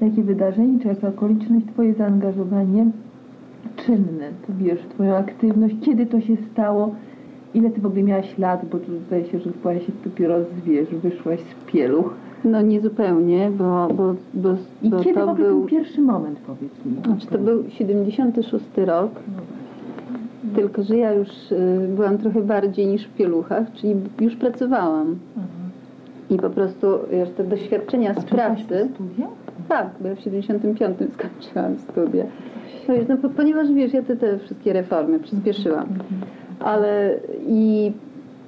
jakie wydarzenie czy jaka okoliczność? Twoje zaangażowanie czynne, to wiesz, Twoją aktywność, kiedy to się stało, ile Ty w ogóle miałaś lat, bo tu zdaje się, że byłaś się dopiero z, wiesz, wyszłaś z pieluch. No nie zupełnie, bo, bo, bo, I bo kiedy w to ogóle był... ten pierwszy moment, powiedz mi? Znaczy to był 76 rok, tylko że ja już y, byłam trochę bardziej niż w pieluchach, czyli już pracowałam. I po prostu wiesz, te doświadczenia z pracy... studia? Tak, bo ja w 75 skończyłam studia. No, no, po, ponieważ wiesz, ja te, te wszystkie reformy przyspieszyłam. Ale i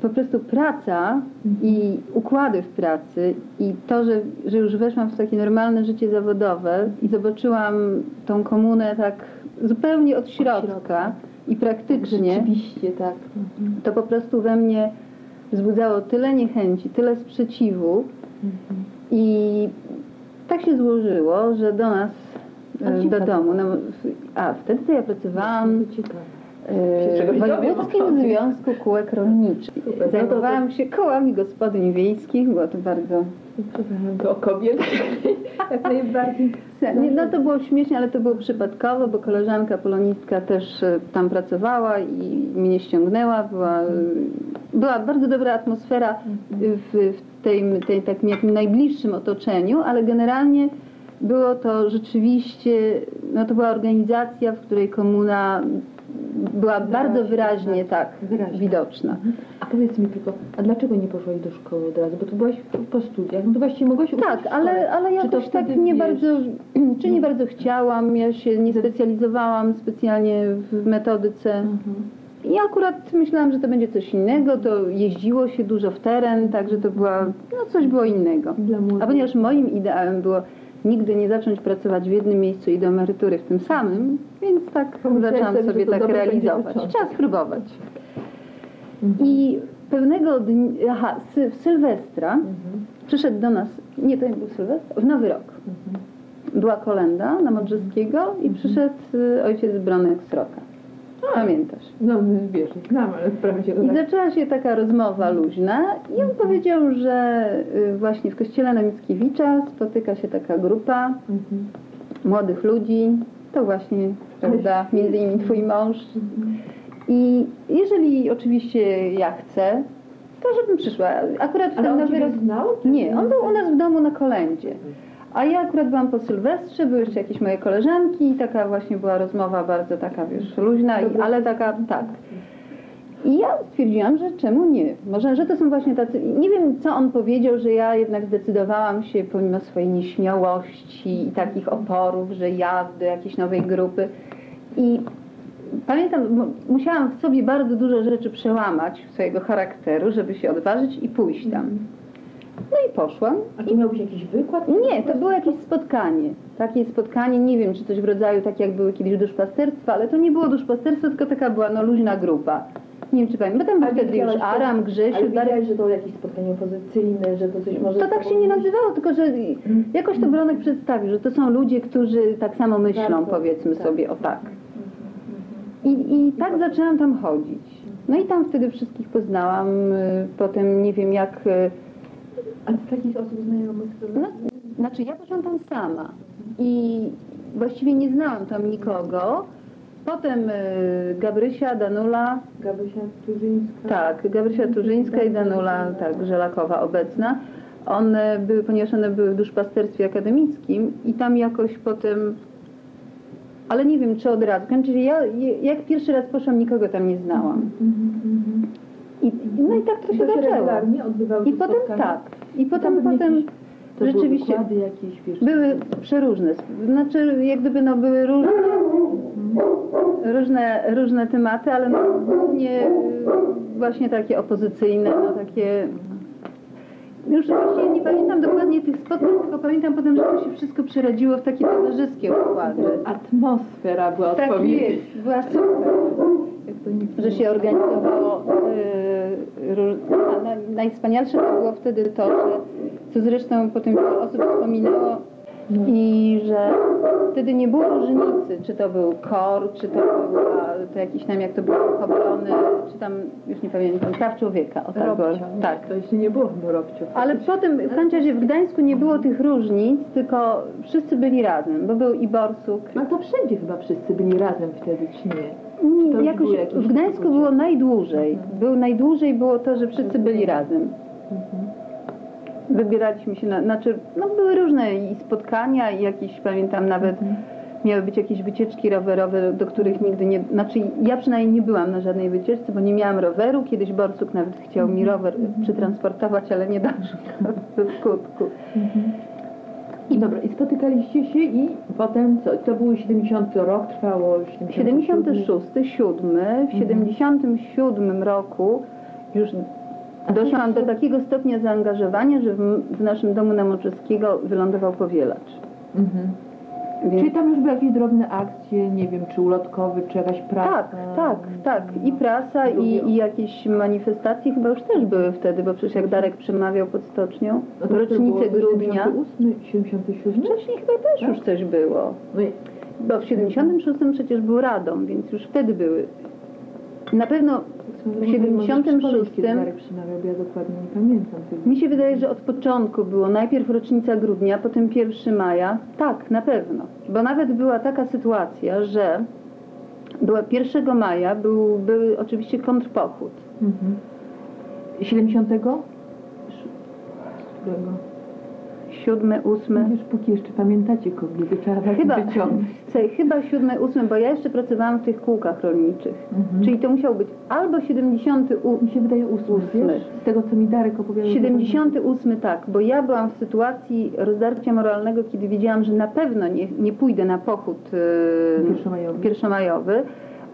po prostu praca i układy w pracy i to, że, że już weszłam w takie normalne życie zawodowe i zobaczyłam tą komunę tak zupełnie od środka, środka. i praktycznie, Rzeczywiście, tak. to po prostu we mnie wzbudzało tyle niechęci, tyle sprzeciwu i tak się złożyło, że do nas, A e, do domu, no, a wtedy to ja pracowałam e, w Wojewódzkim. Związku Kółek Rolniczych. Super. Zajmowałam się kołami gospodyń wiejskich, było to bardzo... To o kobiet jak najbardziej. Nie, No to było śmiesznie, ale to było przypadkowo, bo koleżanka polonistka też e, tam pracowała i mnie ściągnęła. Była, e, była bardzo dobra atmosfera w, w tej, tej takim jakimś najbliższym otoczeniu, ale generalnie było to rzeczywiście, no to była organizacja, w której komuna była bardzo wyraźnie tak Wyraźnie. widoczna. A powiedz mi tylko, a dlaczego nie poszłaś do szkoły od razu? Bo tu byłaś po studiach, no to właściwie mogłaś Tak, ale, ale jakoś tak nie wiesz, bardzo, czy nie bardzo chciałam, ja się nie specjalizowałam specjalnie w metodyce. Mhm. I akurat myślałam, że to będzie coś innego, to jeździło się dużo w teren, także to była, no coś było innego. A ponieważ moim ideałem było nigdy nie zacząć pracować w jednym miejscu i do emerytury w tym samym, więc tak zaczęłam sobie, tak realizować. Trzeba spróbować. Mhm. I pewnego dnia, aha, w Sylwestra Mhm. przyszedł do nas, nie to nie był Sylwester, w Nowy Rok. Mhm. Była kolenda na Modrzyskiego i przyszedł y, ojciec Bronek Sroka. Pamiętasz? No wiesz, znam, ale wprawdzie go I tak... zaczęła się taka rozmowa luźna i on powiedział, że y, właśnie w kościele na Mickiewicza spotyka się taka grupa Mhm. młodych ludzi, to właśnie, prawda, między innymi twój mąż. I jeżeli oczywiście ja chcę, to żebym przyszła. Akurat w Ale ten nowy rok... znał? Nie, on był u nas w domu na kolędzie. A ja akurat byłam po Sylwestrze, były jeszcze jakieś moje koleżanki i taka właśnie była rozmowa bardzo taka, wiesz, luźna, i, ale taka, tak. I ja stwierdziłam, że czemu nie? Może, że to są właśnie tacy, nie wiem co on powiedział, że ja jednak zdecydowałam się pomimo swojej nieśmiałości i takich oporów, że ja do jakiejś nowej grupy. I pamiętam, musiałam w sobie bardzo dużo rzeczy przełamać swojego charakteru, żeby się odważyć i pójść tam. No i poszłam. A czy miałbyś jakiś wykład? Nie, to było jakieś spotkanie. Takie spotkanie, nie wiem, czy coś w rodzaju tak jak były kiedyś duszpasterstwa, ale to nie było duszpasterstwo, tylko taka była no, luźna grupa. Nie wiem, czy pamiętam, bo tam był Ale wtedy już Aram, Ale Grzesiu, Darek. wiedziałeś, że to jakieś spotkanie opozycyjne, że to coś może... To tak się nie nazywało, tylko że jakoś to Bronek przedstawił, że to są ludzie, którzy tak samo myślą, Bardzo, powiedzmy tak. sobie, o tak. I, I tak zaczęłam tam chodzić. No i tam wtedy wszystkich poznałam, y, potem nie wiem jak... y, A takich osób znajomych. No, znaczy ja poszłam tam sama i właściwie nie znałam tam nikogo. Potem y, Gabrysia, Danula, Gabysia Turzyńska. tak, Gabrysia Turzyńska i Danula, tak, Żelakowa obecna. One były, ponieważ one były w duszpasterstwie akademickim i tam jakoś potem, ale nie wiem czy od razu, czyli ja jak pierwszy raz poszłam, nikogo tam nie znałam. Mhm, mhm. I, no i tak to się zaczęło. I potem tak, i potem, potem jakieś- rzeczywiście- Były jakieś, wiesz... Były przeróżne. Znaczy, jak gdyby no, były różne, różne, różne tematy, ale no, głównie y, właśnie takie opozycyjne, no, takie. Już właśnie nie pamiętam dokładnie tych spotkań, tylko pamiętam potem, że to się wszystko przerodziło w takie towarzyskie układy. Atmosfera była Tak jest, była super że się organizowało. Róż- na, najwspanialsze to było wtedy to, że co zresztą potem wiele osób wspominało i że wtedy nie było różnicy, czy to był KOR, czy to była to jakiś tam, jak to było, obrony, czy tam, już nie pamiętam, praw człowieka. O tak. Robcio, tak. To jeszcze nie było chyba Robcio. Ale potem w każdym razie w Gdańsku nie było tych różnic, tylko wszyscy byli razem, bo był i Borsuk. No to wszędzie chyba wszyscy byli razem wtedy, czy nie? Nie, jakoś w Gdańsku było najdłużej. Był najdłużej było to, że wszyscy byli razem. Mhm. Wybieraliśmy się na, znaczy, no były różne i spotkania i jakieś, pamiętam nawet Mhm. miały być jakieś wycieczki rowerowe, do których nigdy nie, znaczy ja przynajmniej nie byłam na żadnej wycieczce, bo nie miałam roweru, kiedyś Borsuk nawet chciał mi rower przetransportować, ale nie doszło do skutku. I dobra, i spotykaliście się i potem co? To był 70 rok, trwało 76, 7, w 77 roku już doszłam do takiego stopnia zaangażowania, że w, w naszym domu na wylądował powielacz. Mhm. Czyli tam już były jakieś drobne akcje, nie wiem, czy ulotkowy, czy jakaś praca? Tak, tak, tak. I prasa, i, i jakieś manifestacje chyba już też były wtedy, bo przecież jak Darek przemawiał pod stocznią, No to rocznicę było grudnia, 78, 77? wcześniej chyba też Tak? już coś było. No Bo w 76 przecież był Radom, więc już wtedy były. Na pewno w 76 Kiedy Darek przemawiał, bo ja dokładnie nie pamiętam. Mi się wydaje, że od początku było najpierw rocznica grudnia, potem 1 maja. Tak, na pewno. Bo nawet była taka sytuacja, że była 1 maja był, był oczywiście kontrpochód. Mhm. 70? Którego? 7, 8. Wiesz, póki jeszcze pamiętacie kobiety, trzeba was Chyba, wyciągnąć. słuchaj, chyba 7, 8, bo ja jeszcze pracowałam w tych kółkach rolniczych. Mhm. Czyli to musiał być albo 78, Mi się wydaje ósmy, Ósmy. wiesz? Z tego, co mi Darek opowiadał. 78 tak, bo ja byłam w sytuacji rozdarcia moralnego, kiedy wiedziałam, że na pewno nie, nie pójdę na pochód yy, Pierwszomajowy. pierwszomajowy,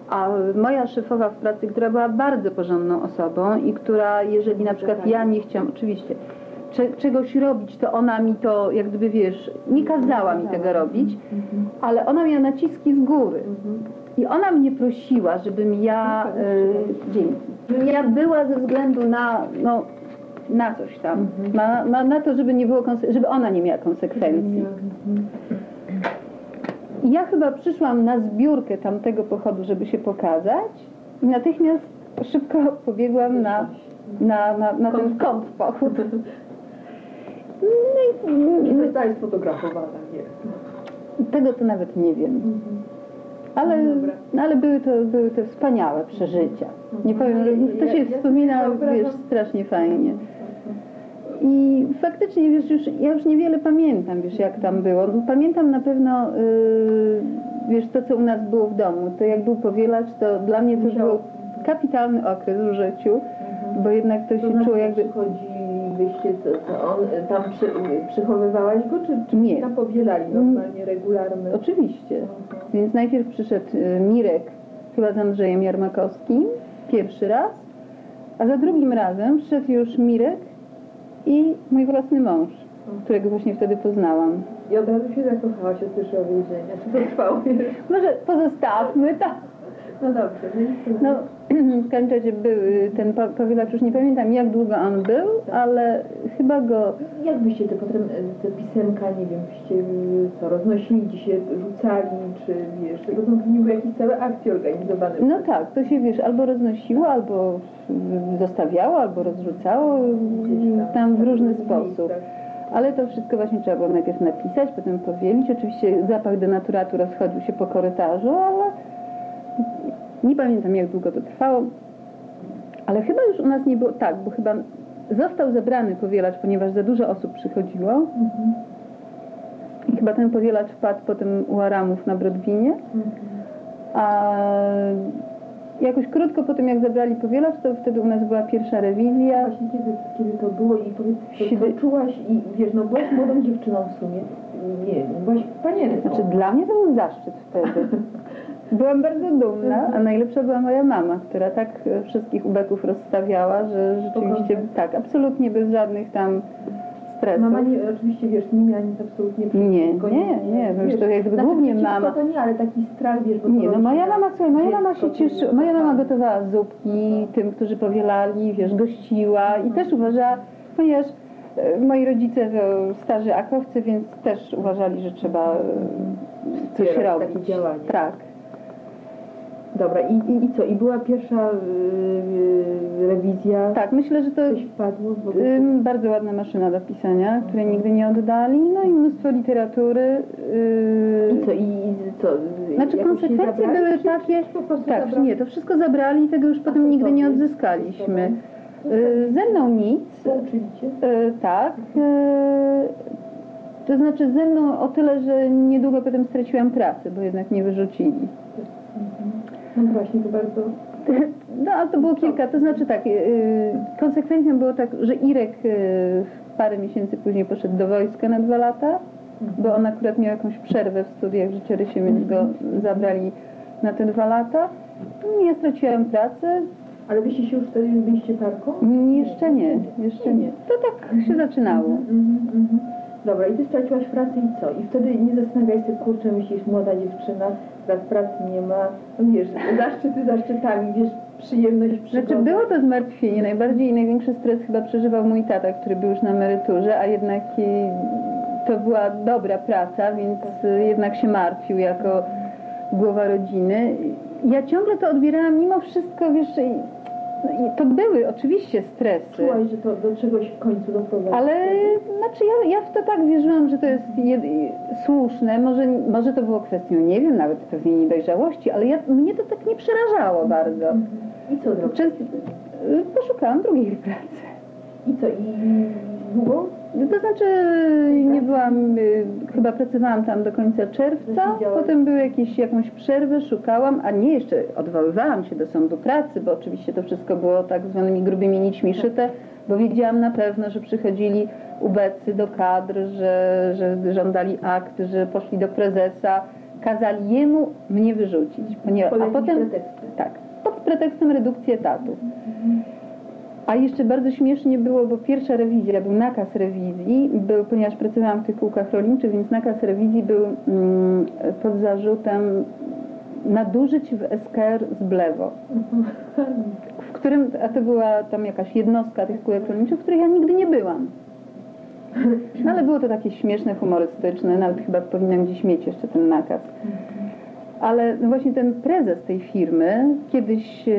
a moja szefowa w pracy, która była bardzo porządną osobą i która, jeżeli na przykład ja nie chciałam, oczywiście, czegoś robić, to ona mi to, jak gdyby wiesz, nie kazała mi tego robić, Mhm. ale ona miała naciski z góry. I ona mnie prosiła, żebym ja, y, dzięki, żebym ja była ze względu na, no, na coś tam, na, na, na to, żeby nie było, żeby ona nie miała konsekwencji. I ja chyba przyszłam na zbiórkę tamtego pochodu, żeby się pokazać i natychmiast szybko pobiegłam na, na, na, na ten kąt pochód. No i, I zostałeś sfotografowana, nie? tego to nawet nie wiem. Ale, No no ale były, to, były to wspaniałe przeżycia. Nie powiem, Ja- to się ja- wspomina, wiesz, strasznie fajnie. I faktycznie, wiesz, już, ja już niewiele pamiętam, wiesz, jak tam było. No, Pamiętam na pewno, yy, wiesz, to, co u nas było w domu. To jak był powielacz, to dla mnie to Musiało- był kapitalny okres w życiu, bo jednak to się czuło jakby... przychodzi wyjście, co, co on, y, tam przy, przychowywałaś go, czy, czy Nie. tam powielali normalnie, regularne? Oczywiście. Więc najpierw przyszedł y, Mirek, chyba z Andrzejem Jarmakowskim, pierwszy raz, a za drugim razem przyszedł już Mirek i mój własny mąż, którego właśnie wtedy poznałam. I od razu się zakochałaś o słyszę o więzienia. Czy to trwało? Może pozostawmy to. No dobrze. więc- No, w każdym razie był y, ten powielacz, już nie pamiętam jak długo on był, ale chyba go Jak byście te potem, y, te pisemka, nie wiem, byście y, co, roznosili, gdzie się rzucali, czy wiesz, to są pewnie były jakieś całe akcje organizowane. No tak, to się wiesz, albo roznosiło, albo zostawiało, albo rozrzucało tam w różny sposób. Ale to wszystko właśnie trzeba było najpierw napisać, potem powielić. Oczywiście zapach denaturatu rozchodził się po korytarzu, ale nie pamiętam jak długo to trwało. Ale chyba już u nas nie było, tak, bo chyba został zebrany powielacz, ponieważ za dużo osób przychodziło. Mhm. I chyba ten powielacz wpadł potem u Aramów na Brodwinie. Mhm. A jakoś krótko po tym, jak zabrali powielacz, to wtedy u nas była pierwsza rewizja. Właśnie kiedy, kiedy to było i powiedz, Siedem- co czułaś i wiesz, no byłaś młodą dziewczyną w sumie. Nie, byłaś panienką. Znaczy dla mnie to był zaszczyt wtedy. Byłam bardzo dumna, a najlepsza była moja mama, która tak e, wszystkich ubeków rozstawiała, że rzeczywiście tak, absolutnie bez żadnych tam stresów. Mama nie, oczywiście wiesz, nie miała nic absolutnie Nie, nie, nie, już wiesz, to jakby znaczy głównie mama. to nie, ale taki strach, wiesz, bo Nie, no moja rodzina, mama, słuchaj, moja mama się dziecko, cieszy, czyli moja mama kochane. gotowała zupki tym, którzy powielali, wiesz, gościła i też uważała, ponieważ e, moi rodzice to starzy akowcy, więc też uważali, że trzeba e, coś robić. takie działanie. Tak. Dobra, i, i, i co? I była pierwsza yy, rewizja? Tak, myślę, że to Coś wpadło w ogóle? ym, bardzo ładna maszyna do pisania, której nigdy nie oddali, no i mnóstwo literatury. Yy, I co? I, i co? Znaczy konsekwencje były takie, tak, zabrali? nie, to wszystko zabrali i tego już potem nigdy nie odzyskaliśmy. Yy, Ze mną nic, Pouczyli cię? yy, tak, yy, to znaczy ze mną o tyle, że niedługo potem straciłam pracę, bo jednak mnie wyrzucili. No właśnie, to bardzo... No, ale to było kilka, to znaczy tak, yy, konsekwencją było tak, że Irek yy, parę miesięcy później poszedł do wojska na dwa lata, bo on akurat miał jakąś przerwę w studiach życiorysie, więc go zabrali na te dwa lata. Ja straciłam pracę, Ale wyście się już wtedy byliście parką? jeszcze nie, jeszcze nie. To tak się zaczynało. Mhm, mhm. Dobra, i ty straciłaś pracę i co? I wtedy nie zastanawiałaś się, kurczę, myślisz, młoda dziewczyna, teraz pracy nie ma, no wiesz, zaszczyty zaszczytami, wiesz, przyjemność, przygoda. Znaczy było to zmartwienie, najbardziej i największy stres chyba przeżywał mój tata, który był już na emeryturze, a jednak to była dobra praca, więc jednak się martwił jako głowa rodziny. Ja ciągle to odbierałam mimo wszystko, wiesz, i, no i to były oczywiście stresy. Czułaś, że to do czegoś w końcu doprowadzi. Ale znaczy ja, ja w to tak wierzyłam, że to jest słuszne. Może, może to było kwestią, nie wiem, nawet pewnie niedojrzałości, ale ja, mnie to tak nie przerażało bardzo. I co y, poszukałam drugiej pracy. I co? I długo? To znaczy nie byłam, y, chyba pracowałam tam do końca czerwca, Siedziałaś. potem były jakieś, jakąś przerwę, szukałam, a nie jeszcze odwoływałam się do sądu pracy, bo oczywiście to wszystko było tak zwanymi grubymi nićmi szyte, bo wiedziałam na pewno, że przychodzili ubecy do kadr, że, że żądali akt, że poszli do prezesa, kazali jemu mnie wyrzucić. Ponieważ, a potem tak, pod pretekstem redukcji etatu. A jeszcze bardzo śmiesznie było, bo pierwsza rewizja, był nakaz rewizji, był, ponieważ pracowałam w tych kółkach rolniczych, więc nakaz rewizji był mm, pod zarzutem nadużyć w SKR z Blewo, w którym, a to była tam jakaś jednostka tych kółek rolniczych, w której ja nigdy nie byłam. No ale było to takie śmieszne, humorystyczne, nawet chyba powinnam gdzieś mieć jeszcze ten nakaz. Ale właśnie ten prezes tej firmy kiedyś e,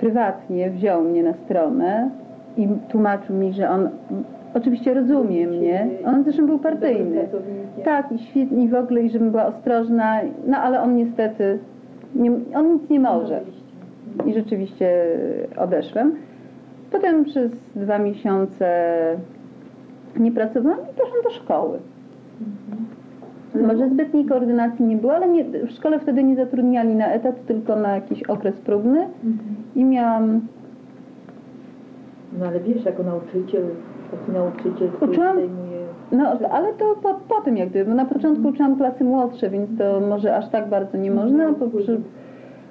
prywatnie wziął mnie na stronę i tłumaczył mi, że on oczywiście rozumie mnie. On zresztą był partyjny. Tak, i świetnie w ogóle, i żebym była ostrożna. No ale on niestety, nie, on nic nie może. I rzeczywiście odeszłem. Potem przez dwa miesiące nie pracowałam i poszłam do szkoły. Może zbytniej koordynacji nie było, ale nie, w szkole wtedy nie zatrudniali na etat, tylko na jakiś okres próbny. Mhm. i miałam, No ale wiesz, jako nauczyciel, taki nauczyciel, który Uczyłam- zajmuje... no ale to po, po tym jak gdyby, bo na początku uczyłam klasy młodsze, więc to może aż tak bardzo nie można, a po, przy,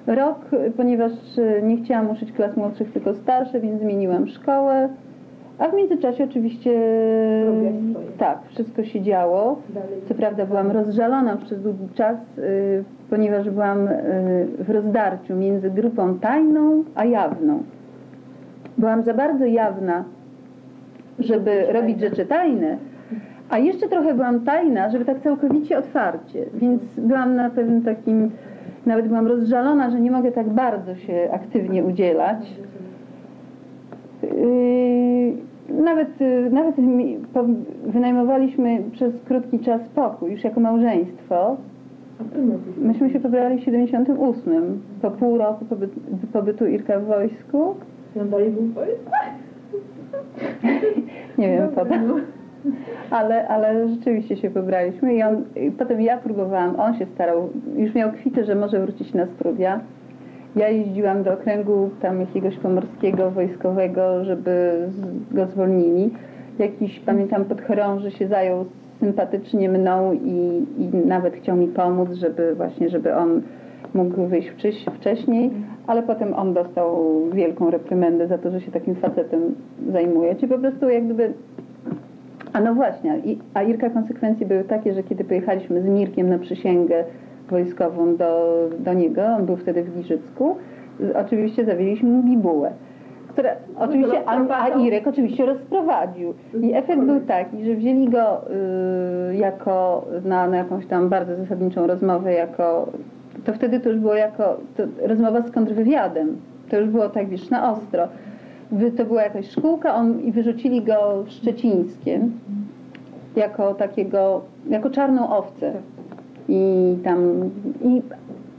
rok, ponieważ e, nie chciałam uczyć klas młodszych, tylko starsze, więc zmieniłam szkołę, a w międzyczasie oczywiście tak, wszystko się działo. Co prawda byłam rozżalona przez długi czas, y, ponieważ byłam y, w rozdarciu między grupą tajną a jawną. Byłam za bardzo jawna, żeby robić rzeczy tajne, a jeszcze trochę byłam tajna, żeby tak całkowicie otwarcie. Więc byłam na pewnym takim, nawet byłam rozżalona, że nie mogę tak bardzo się aktywnie udzielać. Yy, Nawet, yy, nawet wynajmowaliśmy przez krótki czas pokój, już jako małżeństwo. Myśmy się pobrali w 78, po pół roku pobytu, pobytu Irka w wojsku. I on dalej był w wojsku? Nie wiem po Dobra, to, no. ale, ale rzeczywiście się pobraliśmy i on, i potem ja próbowałam, on się starał, już miał kwitę, że może wrócić na studia. Ja jeździłam do okręgu tam jakiegoś pomorskiego, wojskowego, żeby go zwolnili. Jakiś, pamiętam, podchorąży się zajął sympatycznie mną i, i nawet chciał mi pomóc, żeby właśnie, żeby on mógł wyjść wcześ, wcześniej, ale potem on dostał wielką reprymendę za to, że się takim facetem zajmuje. Czyli po prostu jak gdyby a no właśnie, a Irka konsekwencje były takie, że kiedy pojechaliśmy z Mirkiem na przysięgę wojskową do, do niego, on był wtedy w Giżycku, oczywiście zawieźliśmy mu bibułę. Która oczywiście, a, a Irek oczywiście rozprowadził. I efekt był taki, że wzięli go y, jako na, na jakąś tam bardzo zasadniczą rozmowę jako to wtedy to już było jako to rozmowa z kontrwywiadem. To już było tak, wiesz, na ostro. Wy- To była jakaś szkółka on, i wyrzucili go w Szczecińskie jako takiego, jako czarną owcę. I tam, i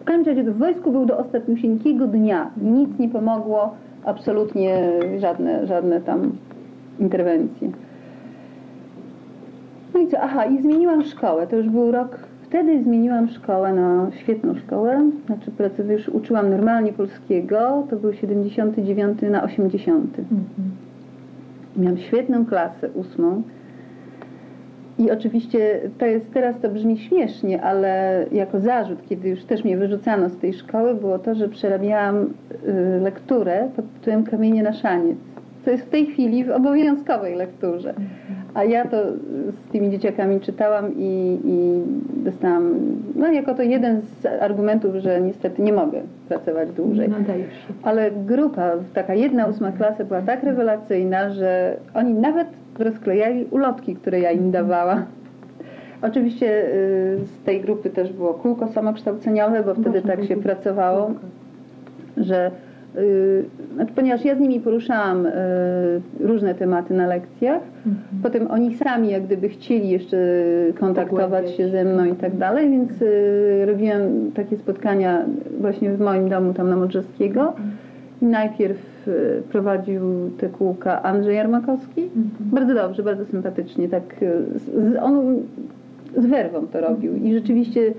w każdym razie w wojsku był do ostatniusieńkiego dnia nic nie pomogło, absolutnie żadne, żadne tam interwencje. No i co? Aha, i zmieniłam szkołę. To już był rok. Wtedy zmieniłam szkołę na świetną szkołę. Znaczy, pracy już uczyłam normalnie polskiego. To był 79 na 80. Miałam świetną klasę, ósmą. I oczywiście to jest, teraz to brzmi śmiesznie, ale jako zarzut, kiedy już też mnie wyrzucano z tej szkoły, było to, że przerabiałam y, lekturę pod tytułem Kamienie na szaniec. Co jest w tej chwili w obowiązkowej lekturze. A ja to z tymi dzieciakami czytałam i, i dostałam, no jako to jeden z argumentów, że niestety nie mogę pracować dłużej. Nadajesz się. Ale grupa, taka jedna ósma klasa była tak rewelacyjna, że oni nawet rozklejali ulotki, które ja im dawała. Oczywiście y, z tej grupy też było kółko samokształceniowe, bo wtedy tak się pracowało, że ponieważ ja z nimi poruszałam y, różne tematy na lekcjach, potem oni sami jak gdyby chcieli jeszcze kontaktować się ze mną i tak dalej, więc y, robiłam takie spotkania właśnie w moim domu tam na Modrzewskiego. I najpierw y, prowadził te kółka Andrzej Jarmakowski. Bardzo dobrze, bardzo sympatycznie. Tak, y, z, on z werwą to robił i rzeczywiście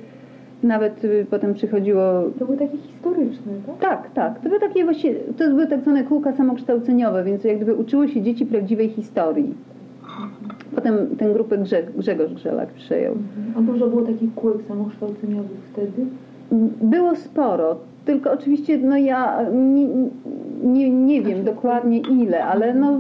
nawet y, potem przychodziło To były takie historyczne, tak? tak, tak. To były takie właśnie, to były tak zwane kółka samokształceniowe, więc jak gdyby uczyło się dzieci prawdziwej historii. Potem tę grupę Grze, Grzegorz Grzelak przejął. A dużo było takich kółek samokształceniowych wtedy? Było sporo, tylko oczywiście no ja nie, nie, nie wiem dokładnie ile, ale no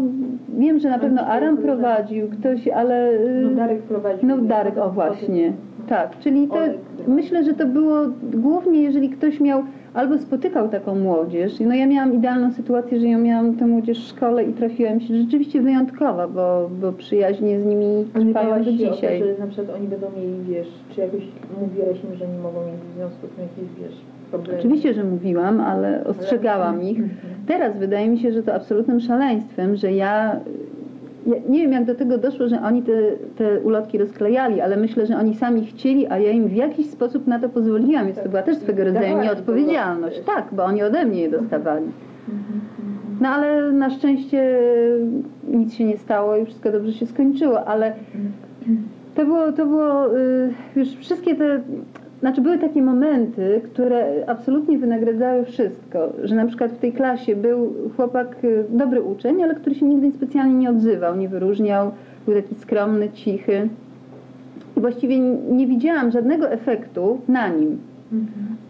wiem, że na pewno Aram prowadził ktoś, ale... y, No Darek prowadził. No Darek, o właśnie. Tak, czyli to, myślę, że to było głównie, jeżeli ktoś miał albo spotykał taką młodzież. No ja miałam idealną sytuację, że ja miałam tę młodzież w szkole i trafiłam się rzeczywiście wyjątkowa, bo, bo przyjaźnie z nimi trwają do się o to, dzisiaj. że na przykład oni będą mieli, wiesz, czy jakoś mówiłaś im, że nie mogą mieć w związku z tym jakieś, wiesz, problemy? Oczywiście, że mówiłam, ale ostrzegałam ich. Teraz wydaje mi się, że to absolutnym szaleństwem, że ja, ja nie wiem jak do tego doszło, że oni te, te ulotki rozklejali, ale myślę, że oni sami chcieli, a ja im w jakiś sposób na to pozwoliłam, więc to była też swego rodzaju nieodpowiedzialność. ulotki. Tak, bo oni ode mnie je dostawali. No ale na szczęście nic się nie stało i wszystko dobrze się skończyło, ale to było, to było y, już wszystkie te, znaczy były takie momenty, które absolutnie wynagradzały wszystko, że na przykład w tej klasie był chłopak, y, dobry uczeń, ale który się nigdy specjalnie nie odzywał, nie wyróżniał, był taki skromny, cichy. I właściwie nie widziałam żadnego efektu na nim.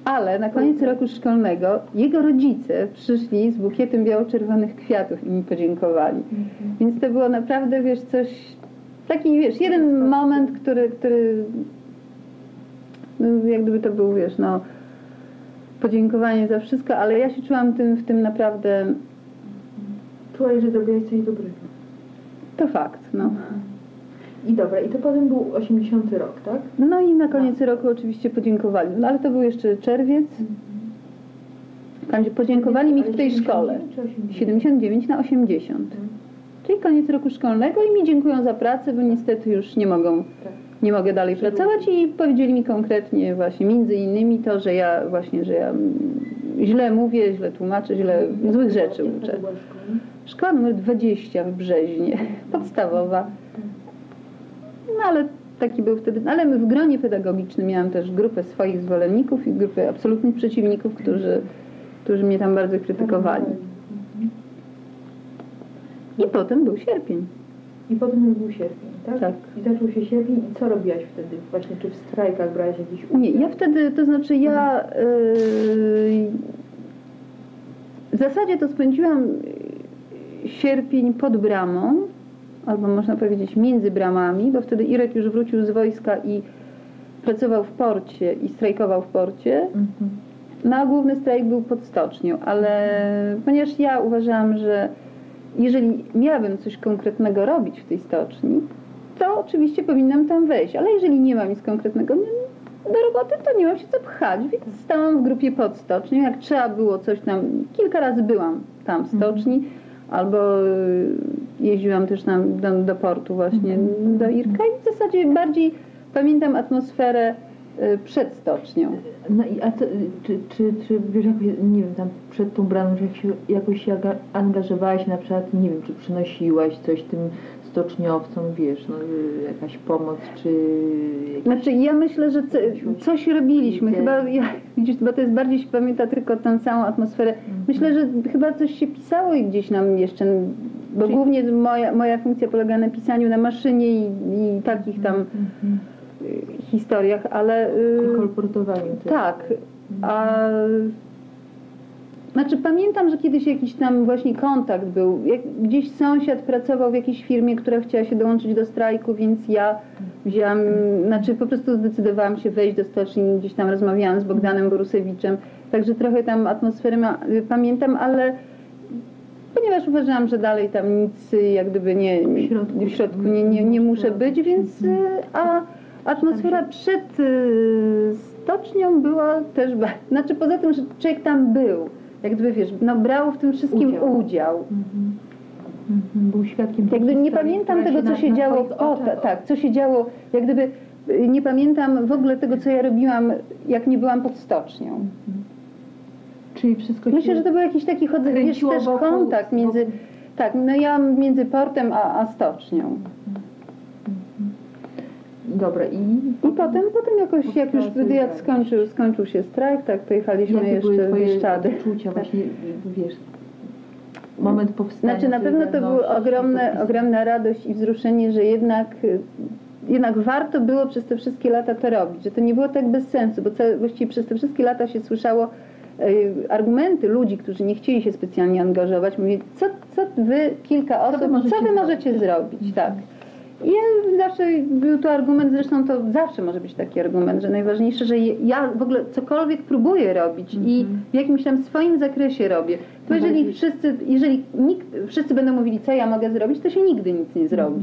Ale na koniec roku szkolnego jego rodzice przyszli z bukietem biało-czerwonych kwiatów i mi podziękowali. Więc to było naprawdę, wiesz, coś, taki, wiesz, jeden moment, który, który jak gdyby to był, wiesz, no, podziękowanie za wszystko, ale ja się czułam tym, w tym naprawdę, Czułaś, że zrobiłaś coś dobrego. to fakt, no. I dobra, i to potem był 80 rok, tak? No i na koniec roku oczywiście podziękowali, no, ale to był jeszcze czerwiec. Podziękowali mi w tej szkole. 79 czy 80? 79 na 80. Mhm. Czyli koniec roku szkolnego i mi dziękują za pracę, bo niestety już nie mogą, Tak. Nie mogę dalej pracować i powiedzieli mi konkretnie właśnie między innymi to, że ja właśnie, że ja źle mówię, źle tłumaczę, źle złych rzeczy uczę. szkoła? Numer 20 w Brzeźnie, podstawowa. No ale taki był wtedy, ale w gronie pedagogicznym miałam też grupę swoich zwolenników i grupę absolutnych przeciwników, którzy, którzy mnie tam bardzo krytykowali. I potem był sierpień. I potem był sierpień, tak? Tak. I zaczął się sierpień i co robiłaś wtedy? Właśnie czy w strajkach brałaś jakiś udział? Nie, ja wtedy, to znaczy ja yy, w zasadzie to spędziłam yy, sierpień pod bramą, albo można powiedzieć między bramami, bo wtedy Irek już wrócił z wojska i pracował w porcie i strajkował w porcie. Mhm. No a główny strajk był pod stocznią, ale ponieważ ja uważałam, że jeżeli miałabym coś konkretnego robić w tej stoczni, to oczywiście powinnam tam wejść, ale jeżeli nie mam nic konkretnego, no, do roboty to nie mam się co pchać, więc stałam w grupie pod stocznią. Jak trzeba było coś tam, kilka razy byłam tam w stoczni, albo y, jeździłam też tam do, do portu właśnie, Mhm. do Irka i w zasadzie bardziej pamiętam atmosferę przed stocznią. No i a to, czy, czy, czy wiesz, jakoś, nie wiem, tam przed tą bramą, że jak się, jakoś się angażowałaś na przykład, nie wiem, czy przynosiłaś coś tym stoczniowcom, wiesz, no, y, jakaś pomoc, czy jakieś... Znaczy ja myślę, że co, coś robiliśmy, chyba, ja, widzisz, bo to jest bardziej się pamięta tylko tę całą atmosferę. Myślę, że chyba coś się pisało i gdzieś nam jeszcze, bo Czyli- głównie moja, moja funkcja polega na pisaniu na maszynie i, i takich tam Mhm. Y, historiach, ale... y, kolportowaniu. tak, a... Znaczy pamiętam, że kiedyś jakiś tam właśnie kontakt był. Jak gdzieś sąsiad pracował w jakiejś firmie, która chciała się dołączyć do strajku, więc ja wzięłam, znaczy po prostu zdecydowałam się wejść do stoczni, gdzieś tam rozmawiałam z Bogdanem Borusewiczem, także trochę tam atmosferę ma, pamiętam, ale ponieważ uważałam, że dalej tam nic jak gdyby nie, W środku. w środku nie, nie, nie muszę być, więc y, a atmosfera przed y, stocznią była też, znaczy poza tym, że człowiek tam był, jak gdyby wiesz, no brał w tym wszystkim Udział. udział. Mhm. Mhm. Był świadkiem tej Jakby nie pamiętam tego, co na- się na działo po, oczach- tak, co się działo, jak gdyby y, nie pamiętam w ogóle tego, co ja robiłam, jak nie byłam pod stocznią. Czyli wszystko Myślę, że to był jakiś taki wiesz, kręciło też wokół- kontakt między, wokół- tak, no ja między portem a, a stocznią. Dobra, i... I potem, potem jakoś, jak już wtedy jak Współpracy, skończył, skończył się strajk, tak pojechaliśmy Jakie jeszcze w Bieszczady. odczucia właśnie, wiesz, moment powstania? Znaczy na pewno to była podpisu. ogromna radość i wzruszenie, że jednak, jednak warto było przez te wszystkie lata to robić, że to nie było tak bez sensu, bo całe, właściwie przez te wszystkie lata się słyszało y, argumenty ludzi, którzy nie chcieli się specjalnie angażować, mówili, co, co wy, kilka osób, wy możecie co wy możecie zrobić, tak. I ja zawsze był to argument, zresztą to zawsze może być taki argument, że najważniejsze, że ja w ogóle cokolwiek próbuję robić i Mhm. w jakimś tam swoim zakresie robię, to To jeżeli wszyscy, jeżeli nikt, wszyscy będą mówili, co ja mogę zrobić, to się nigdy nic nie zrobi.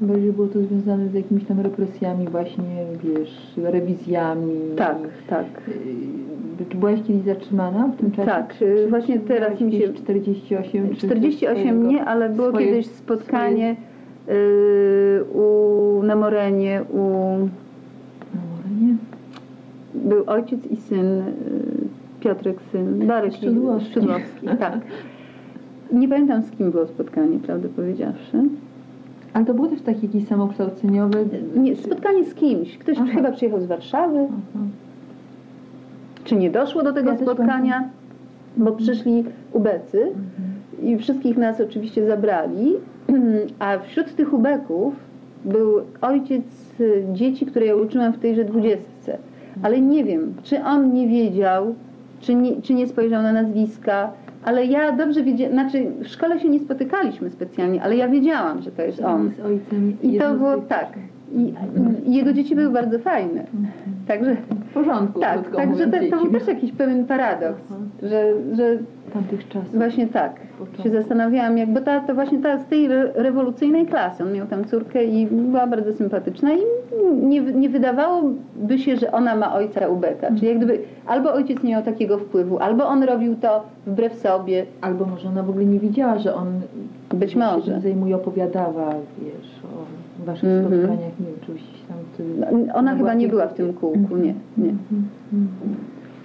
Bo jeżeli było to związane z jakimiś tam represjami właśnie, wiesz, rewizjami. Tak, tak. Y, Czy byłaś kiedyś zatrzymana w tym czasie? Tak, Czy- właśnie teraz mi się- gdzieś 48 czy 48 swojego- nie, ale było swoje- kiedyś spotkanie y, u, na Morenie, u, No, może nie. był ojciec i syn, y, Piotrek syn, Darek Szydłowski. Szydłowski, tak. Nie pamiętam z kim było spotkanie, prawdę powiedziawszy. Ale to było też takie jakieś samokształceniowe? Nie, spotkanie z kimś. Ktoś Aha. chyba przyjechał z Warszawy. Aha. Czy nie doszło do tego Ja spotkania? Bo przyszli ubecy Mhm. I wszystkich nas oczywiście zabrali, a wśród tych ubeków był ojciec y, dzieci, które ja uczyłam w tejże dwudziestce. Ale nie wiem, czy on nie wiedział, czy nie, czy nie spojrzał na nazwiska, ale ja dobrze wiedziałam, znaczy w szkole się nie spotykaliśmy specjalnie, ale ja wiedziałam, że to jest on. Z ojcem. I to było tak. I, I jego dzieci były bardzo fajne. Także W porządku, tak, także to, to był też jakiś pewien paradoks, że, że tamtych czasów. właśnie tak się zastanawiałam, jak, bo ta, to właśnie ta z tej re, rewolucyjnej klasy, on miał tam córkę i była bardzo sympatyczna i nie, nie wydawałoby się, że ona ma ojca ubeka, czyli jak gdyby albo ojciec nie miał takiego wpływu, albo on robił to wbrew sobie, Albo może ona w ogóle nie wiedziała, że on Być się może. tym zajmuje, opowiadała, wiesz, o waszych Mhm. spotkaniach, nie wiem, czy się tam... Ty, No, ona chyba nie była w tym kółku, nie, nie. Mhm.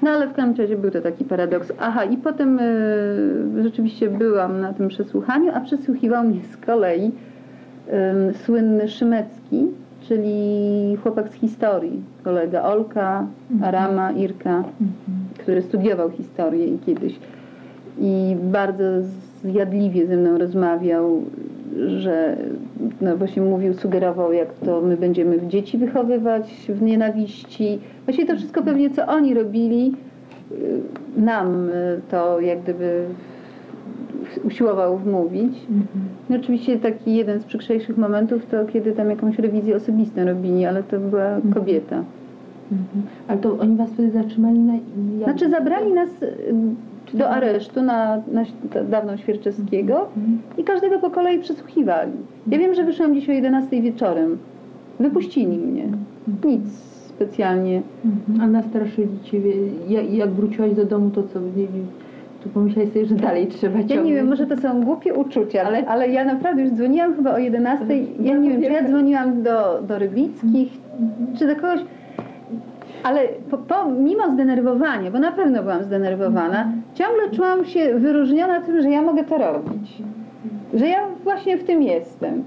No ale w każdym razie był to taki paradoks. Aha, i potem y, rzeczywiście byłam na tym przesłuchaniu, a przesłuchiwał mnie z kolei ym, słynny Szymecki, czyli chłopak z historii, kolega Olka, Arama, Irka, Mhm. który studiował historię i kiedyś i bardzo zjadliwie ze mną rozmawiał, że no właśnie mówił, sugerował, jak to my będziemy dzieci wychowywać w nienawiści. Właśnie to wszystko pewnie, co oni robili, y, nam to jak gdyby usiłował wmówić. Mhm. No oczywiście taki jeden z przykrzejszych momentów to kiedy tam jakąś rewizję osobistą robili, ale to była kobieta. Mhm. Ale to oni was wtedy zatrzymali na... Jak... Znaczy zabrali nas y, do aresztu na, na dawną Świerczewskiego Mhm. i każdego po kolei przesłuchiwali. Ja wiem, że wyszłam dziś o 11 wieczorem. Wypuścili mnie. Nic specjalnie. Mhm. A nastraszyli Ciebie, jak, jak wróciłaś do domu, to co, tu pomyślałeś sobie, że dalej trzeba ciągnąć? Ja nie wiem, może to są głupie uczucia, ale, ale ja naprawdę już dzwoniłam chyba o 11. Ja nie wiem, czy ja dzwoniłam do, do Rybickich, czy do kogoś. Ale po, po, mimo zdenerwowania, bo na pewno byłam zdenerwowana, ciągle czułam się wyróżniona tym, że ja mogę to robić. Że ja właśnie w tym jestem.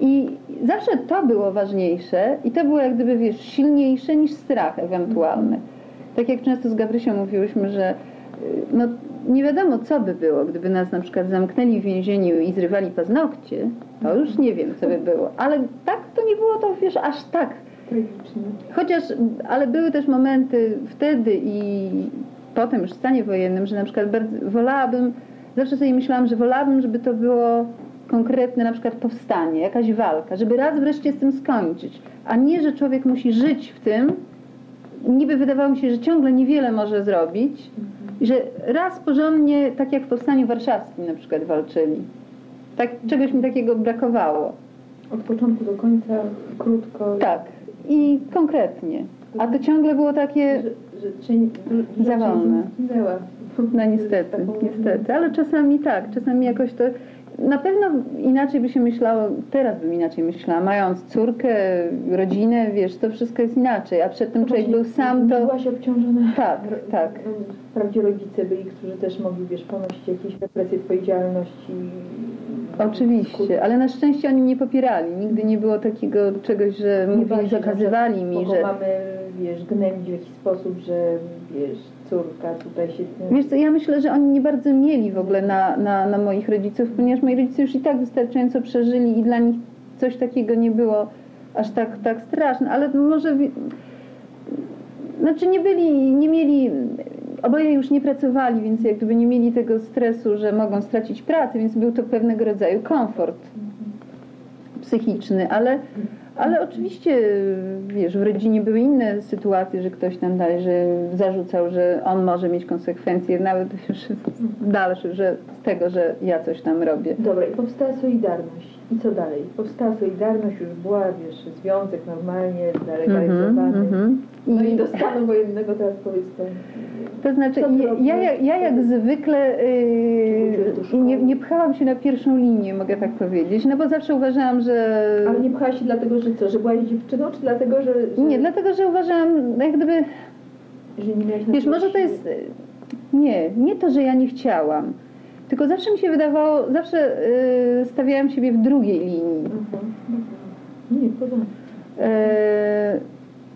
I zawsze to było ważniejsze i to było jak gdyby, wiesz, silniejsze niż strach ewentualny. Tak jak często z Gabrysią mówiłyśmy, że y, no, nie wiadomo co by było, gdyby nas na przykład zamknęli w więzieniu i zrywali paznokcie, to już nie wiem co by było. Ale tak to nie było to, wiesz, aż tak Tragicznie. Chociaż, ale były też momenty wtedy i potem już w stanie wojennym, że na przykład bardzo, wolałabym, zawsze sobie myślałam, że wolałabym, żeby to było konkretne na przykład powstanie, jakaś walka, żeby raz wreszcie z tym skończyć, a nie, że człowiek musi żyć w tym, niby wydawało mi się, że ciągle niewiele może zrobić, i że raz porządnie, tak jak w Powstaniu Warszawskim na przykład walczyli. Tak, czegoś mi takiego brakowało. Od początku do końca, krótko. Tak, i konkretnie. A to ciągle było takie, Że, że, że, że Za wolne. Zginęła. no niestety, niestety, ale czasami tak, czasami jakoś to, na pewno inaczej by się myślało, teraz bym inaczej myślała, mając córkę, rodzinę, wiesz, to wszystko jest inaczej, a przedtem człowiek był sam, to... Byłaś obciążona. Tak, tak. Wprawdzie rodzice byli, którzy też mogli, wiesz, ponosić jakieś represje twojej działalności. Oczywiście, ale na szczęście oni mnie popierali. Nigdy nie było takiego czegoś, że mówili, zakazywali mi, że... mamy, wiesz, gnębić w jakiś sposób, że, wiesz, córka tutaj się. Wiesz co, ja myślę, że oni nie bardzo mieli w ogóle na, na, na moich rodziców, ponieważ moi rodzice już i tak wystarczająco przeżyli i dla nich coś takiego nie było aż tak, tak straszne, ale może... Znaczy nie byli, nie mieli... Oboje już nie pracowali, więc jak gdyby nie mieli tego stresu, że mogą stracić pracę, więc był to pewnego rodzaju komfort psychiczny, ale, ale oczywiście, wiesz, w rodzinie były inne sytuacje, że ktoś tam dalej, że zarzucał, że on może mieć konsekwencje, nawet już dalsze, że z tego, że ja coś tam robię. Dobra, i powstała Solidarność. I co dalej? Powstała Solidarność, już była, wiesz, związek normalnie zalegalizowany. mhm. No i do stanu wojennego teraz powiedz to. To znaczy, ja, ja, jak- ja jak zwykle yy, nie, nie pchałam się na pierwszą linię, mogę tak powiedzieć, no bo zawsze uważałam, że... Ale nie pchałaś się dlatego, że co, że byłaś dziewczyną, czy dlatego, że... że Nie, dlatego, że uważałam, jak gdyby... Że nie miałaś Wiesz, może to jest. Nie, nie to, że ja nie chciałam. Tylko zawsze mi się wydawało, zawsze y, stawiałam siebie w drugiej linii. Mhm, mhm. Nie, porządku. E,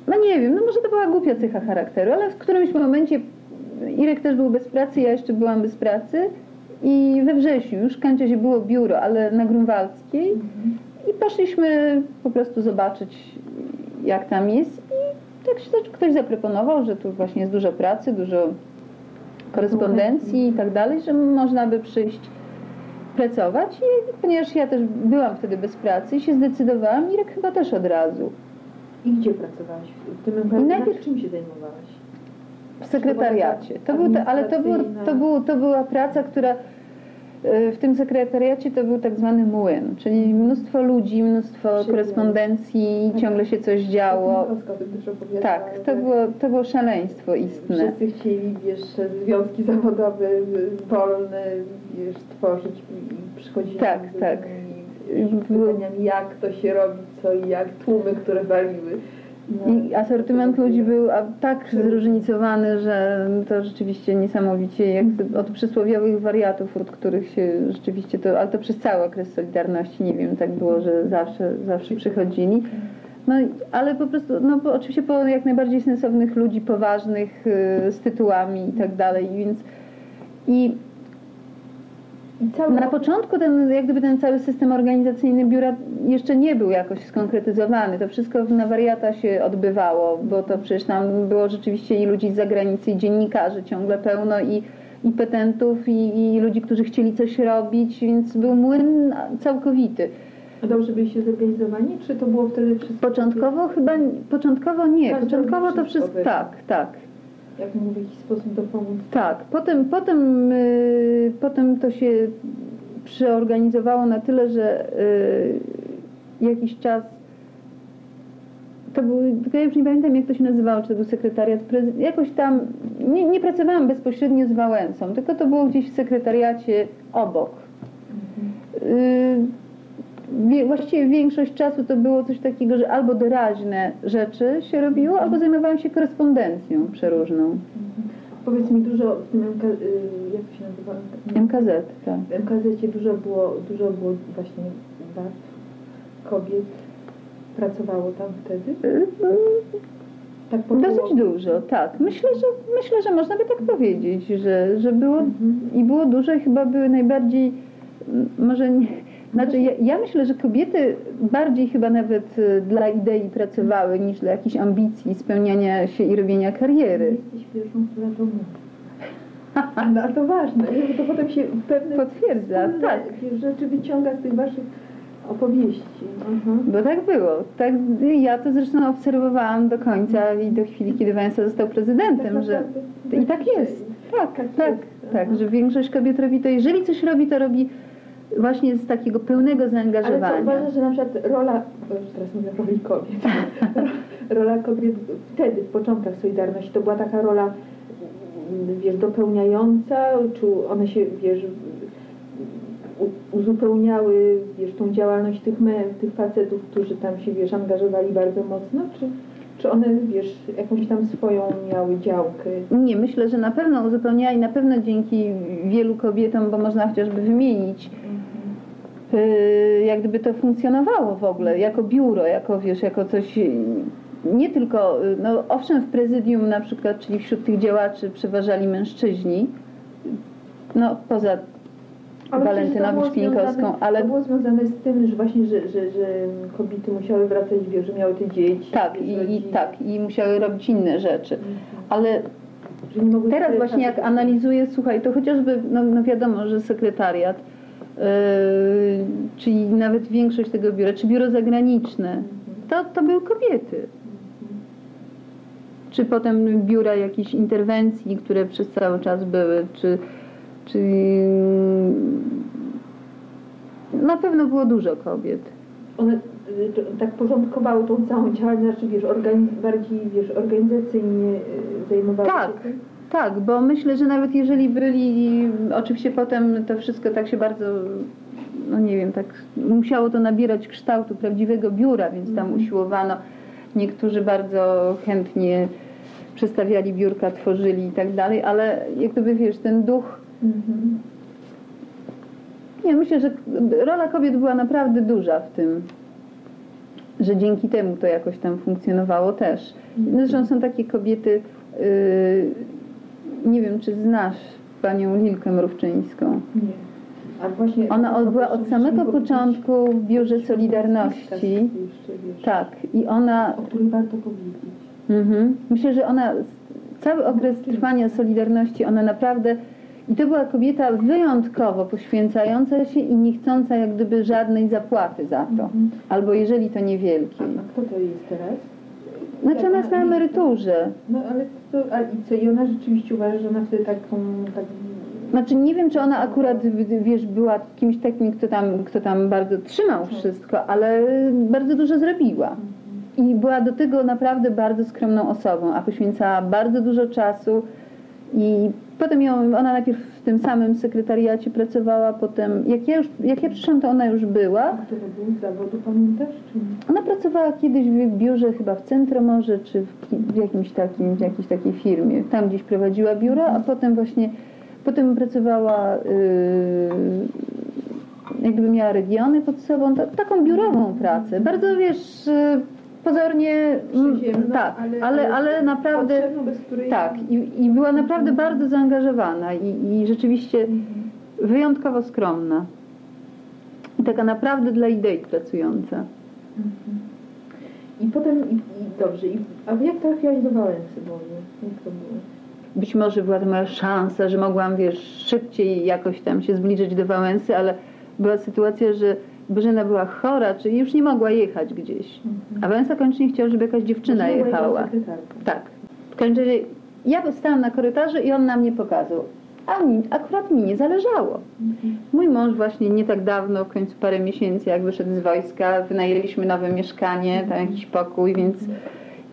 no nie wiem, no może to była głupia cecha charakteru, ale w którymś momencie Irek też był bez pracy, ja jeszcze byłam bez pracy i we wrześniu już w Kanciazie było biuro, ale na Grunwaldzkiej i poszliśmy po prostu zobaczyć jak tam jest i tak się ktoś zaproponował, że tu właśnie jest dużo pracy, dużo korespondencji i tak dalej, że można by przyjść pracować i ponieważ ja też byłam wtedy bez pracy i się zdecydowałam, Irek chyba też od razu. I gdzie pracowałaś? W tym I najpierw- czym się zajmowałaś? W sekretariacie. To, był ale to, był, to, był, to była praca, która w tym sekretariacie to był tak zwany młyn, czyli mnóstwo ludzi, mnóstwo korespondencji, ciągle się coś działo. Tak, to było, to było szaleństwo istne. Wszyscy chcieli, wiesz, związki zawodowe wolne, wiesz, tworzyć i przychodzili Tak, z tak. różnymi pytaniami, jak to się robi, co i jak, tłumy, które waliły. I asortyment ludzi był tak zróżnicowany, że to rzeczywiście niesamowicie, jak od przysłowiowych wariatów, od których się rzeczywiście to, ale to przez cały okres Solidarności, nie wiem, tak było, że zawsze, zawsze przychodzili. No, ale po prostu, no bo oczywiście po jak najbardziej sensownych ludzi, poważnych, y, z tytułami i tak dalej, więc I cały na początku ten, jak gdyby ten cały system organizacyjny biura jeszcze nie był jakoś skonkretyzowany. To wszystko na wariata się odbywało, bo to przecież tam było rzeczywiście i ludzi z zagranicy, i dziennikarzy ciągle pełno, i, i petentów, i, i ludzi, którzy chcieli coś robić, więc był młyn całkowity. A dobrze byliście zorganizowani, czy to było wtedy wszystko? Początkowo chyba, początkowo nie, Każdy początkowo robił to wszystko, wszystko, tak, tak. Jak mu w jakiś sposób dopomóc? Tak, potem, potem, y, potem to się przeorganizowało na tyle, że y, jakiś czas to był, tylko ja już nie pamiętam jak to się nazywało, czy to był sekretariat jakoś tam, nie, nie pracowałam bezpośrednio z Wałęsą, tylko to było gdzieś w sekretariacie obok. Y, wie- właściwie większość czasu to było coś takiego, że albo doraźne rzeczy się robiło, albo zajmowałam się korespondencją przeróżną. Powiedz mi dużo w tym MK, y, jak się nazywa? MKZ, tak. W MKZ dużo było, dużo było właśnie bab, kobiet. Pracowało tam wtedy? Y, y, Tak Dosyć dużo, tak. Myślę, że myślę, że można by tak powiedzieć, że, że było Mhm. i było dużo i chyba były najbardziej może nie, znaczy ja, ja myślę, że kobiety bardziej chyba nawet y, dla idei pracowały niż dla jakichś ambicji spełniania się i robienia kariery. Jesteś pierwszą, która to mówi. No, ale to ważne, bo to potem się pewne Potwierdza, tak. rzeczy wyciąga z tych waszych opowieści. Mhm. Bo tak było. Tak, ja to zresztą obserwowałam do końca i do chwili, kiedy Wałęsa został prezydentem, Tak że naprawdę i tak jest. Tak, Tak tak, tak, że większość kobiet robi to, jeżeli coś robi, to robi właśnie z takiego pełnego Ale zaangażowania. to uważasz, że na przykład rola, już teraz mówię o roli kobiet, rola kobiet wtedy, w początkach Solidarności, to była taka rola, mm, wiesz, dopełniająca, czy one się, wiesz, uzupełniały, wiesz, tą działalność tych, me, tych facetów, którzy tam się, wiesz, angażowali bardzo mocno, czy, czy one, wiesz, jakąś tam swoją miały działkę? Nie, myślę, że na pewno uzupełniała i na pewno dzięki wielu kobietom, bo można chociażby wymienić, yy, jak gdyby to funkcjonowało w ogóle, jako biuro, jako wiesz, jako coś yy, nie tylko, yy, no owszem w prezydium na przykład, czyli wśród tych działaczy przeważali mężczyźni, no poza Ale Walentynowicz ale- To było związane z tym, że właśnie, że, że, że kobiety musiały wracać, wiesz, że miały te dzieci. tak i, i tak i musiały robić inne rzeczy, Mhm. ale Teraz właśnie jak analizuję, słuchaj, to chociażby, no, no wiadomo, że sekretariat, yy, czyli nawet większość tego biura, czy biuro zagraniczne, to, to były kobiety. Czy potem biura jakichś interwencji, które przez cały czas były, czy, czy na pewno było dużo kobiet. One y, tak porządkowały tą całą działalność, znaczy wiesz, organi- bardziej wiesz, organizacyjnie y, zajmowały Tak. się tym? Tak, bo myślę, że nawet jeżeli byli, oczywiście potem to wszystko tak się bardzo, no nie wiem, tak musiało to nabierać kształtu prawdziwego biura, więc tam Mhm. usiłowano. Niektórzy bardzo chętnie przestawiali biurka, tworzyli i tak dalej, ale jak gdyby wiesz, ten duch, Mhm. nie myślę, że rola kobiet była naprawdę duża w tym, że dzięki temu to jakoś tam funkcjonowało też. Zresztą są takie kobiety, yy, nie wiem czy znasz panią Lilkę Mrówczyńską. Nie. Właśnie Ona była od samego początku w Biurze Solidarności. Tak, i ona, O której warto powiedzieć. mhm, myślę, że ona, cały okres trwania Solidarności, ona naprawdę, i to była kobieta wyjątkowo poświęcająca się i nie chcąca jak gdyby żadnej zapłaty za to. Mhm. Albo jeżeli to niewielkiej. a kto to jest teraz? Znaczy ona jest na emeryturze. No ale to, a i co? I ona rzeczywiście uważa, że ona wtedy taką, tak... Znaczy nie wiem, czy ona akurat, wiesz, była kimś takim, kto tam, kto tam bardzo trzymał wszystko, ale bardzo dużo zrobiła. I była do tego naprawdę bardzo skromną osobą, a poświęcała bardzo dużo czasu i potem ją, ona najpierw w tym samym sekretariacie pracowała, potem, jak ja już, jak ja przyszłam, to ona już była. A to zawodu, pamiętasz? Czy nie? Ona pracowała kiedyś w biurze chyba w Centromorze, czy w, w jakimś takim, w jakiejś takiej firmie. Tam gdzieś prowadziła biuro, a potem właśnie, potem pracowała, yy, jakby miała regiony pod sobą, ta, taką biurową pracę. Bardzo, wiesz, yy, pozornie, mm, Przyziemna, tak, ale, ale, naprawdę, bez której... tak, i, i była naprawdę bardzo zaangażowana i, i rzeczywiście Mhm. wyjątkowo skromna. I taka naprawdę dla idei pracująca. Mhm. I potem, i, i dobrze, i, a jak trafiłaś do Wałęsy w ogóle? Jak to było? Być może była to moja szansa, że mogłam, wiesz, szybciej jakoś tam się zbliżyć do Wałęsy, ale była sytuacja, że Bożena była chora, czyli już nie mogła jechać gdzieś. A Wałęsa koniecznie chciał, żeby jakaś dziewczyna Bożena jechała. Tak. W każdym razie ja stałam na korytarzu i on na mnie pokazał. a mi, akurat mi nie zależało. Mój mąż właśnie nie tak dawno, w końcu parę miesięcy, jak wyszedł z wojska, wynajęliśmy nowe mieszkanie, tam jakiś pokój, więc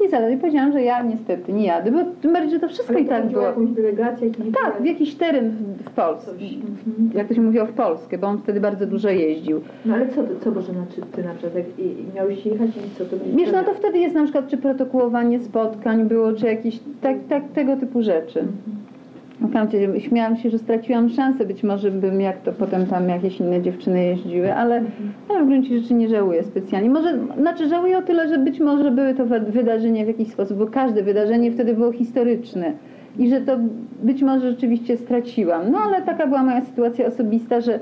nie zależy. I powiedziałam, że ja niestety nie jadę, bo tym bardziej, że to wszystko Ale i tak było. jakąś delegację? Jakiś Tak, w jakiś teren w, w Polsce. Mhm. Jak to się mówiło w Polskę, bo on wtedy bardzo dużo jeździł. No ale co, co Bożena, czy ty na przykład, jak i, i miałeś jechać i co to Wiesz, no to wtedy jest na przykład czy protokołowanie spotkań było, czy jakieś tak, tak, tego typu rzeczy. Powiem ci, śmiałam się, że straciłam szansę, być może bym jak to potem tam jakieś inne dziewczyny jeździły, ale, ale w gruncie rzeczy nie żałuję specjalnie. Może, znaczy żałuję o tyle, że być może były to wy- wydarzenia w jakiś sposób, bo każde wydarzenie wtedy było historyczne i że to być może rzeczywiście straciłam. No ale taka była moja sytuacja osobista, że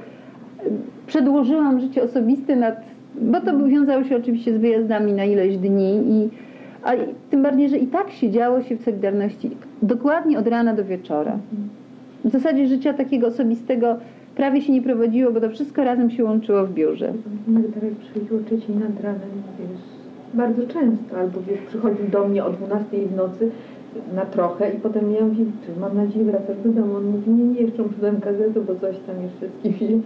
przedłużyłam życie osobiste nad, bo to wiązało się oczywiście z wyjazdami na ileś dni i a tym bardziej, że i tak się działo się w Solidarności dokładnie od rana do wieczora. W zasadzie życia takiego osobistego prawie się nie prowadziło, bo to wszystko razem się łączyło w biurze. Jak przychodziło trzeciej nad ranem, wiesz, bardzo często, albo wiesz, przychodził do mnie o 12 w nocy na trochę i potem ja mówię, czy mam nadzieję wracasz do domu. On mówi, nie, nie, jeszcze dać gazetę, bo coś tam jeszcze z kimś.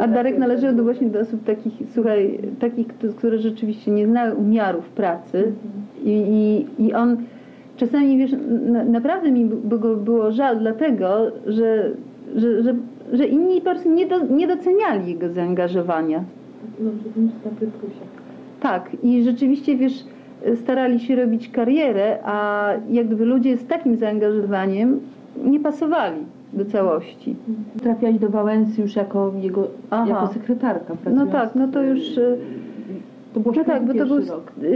A Darek należał do właśnie do osób takich, słuchaj, takich, które rzeczywiście nie znały umiarów pracy i, i, i on czasami, wiesz, na, naprawdę mi by go było żal dlatego, że, że, że, że inni po prostu nie, do, nie doceniali jego zaangażowania. No, że Prytrusia. Tak, i rzeczywiście, wiesz, starali się robić karierę, a jak gdyby ludzie z takim zaangażowaniem nie pasowali do całości. Trafiłaś do Wałęsy już jako jego, Aha. jako sekretarka. No tak, no to już... y, To było No tak, bo to był rok. yy,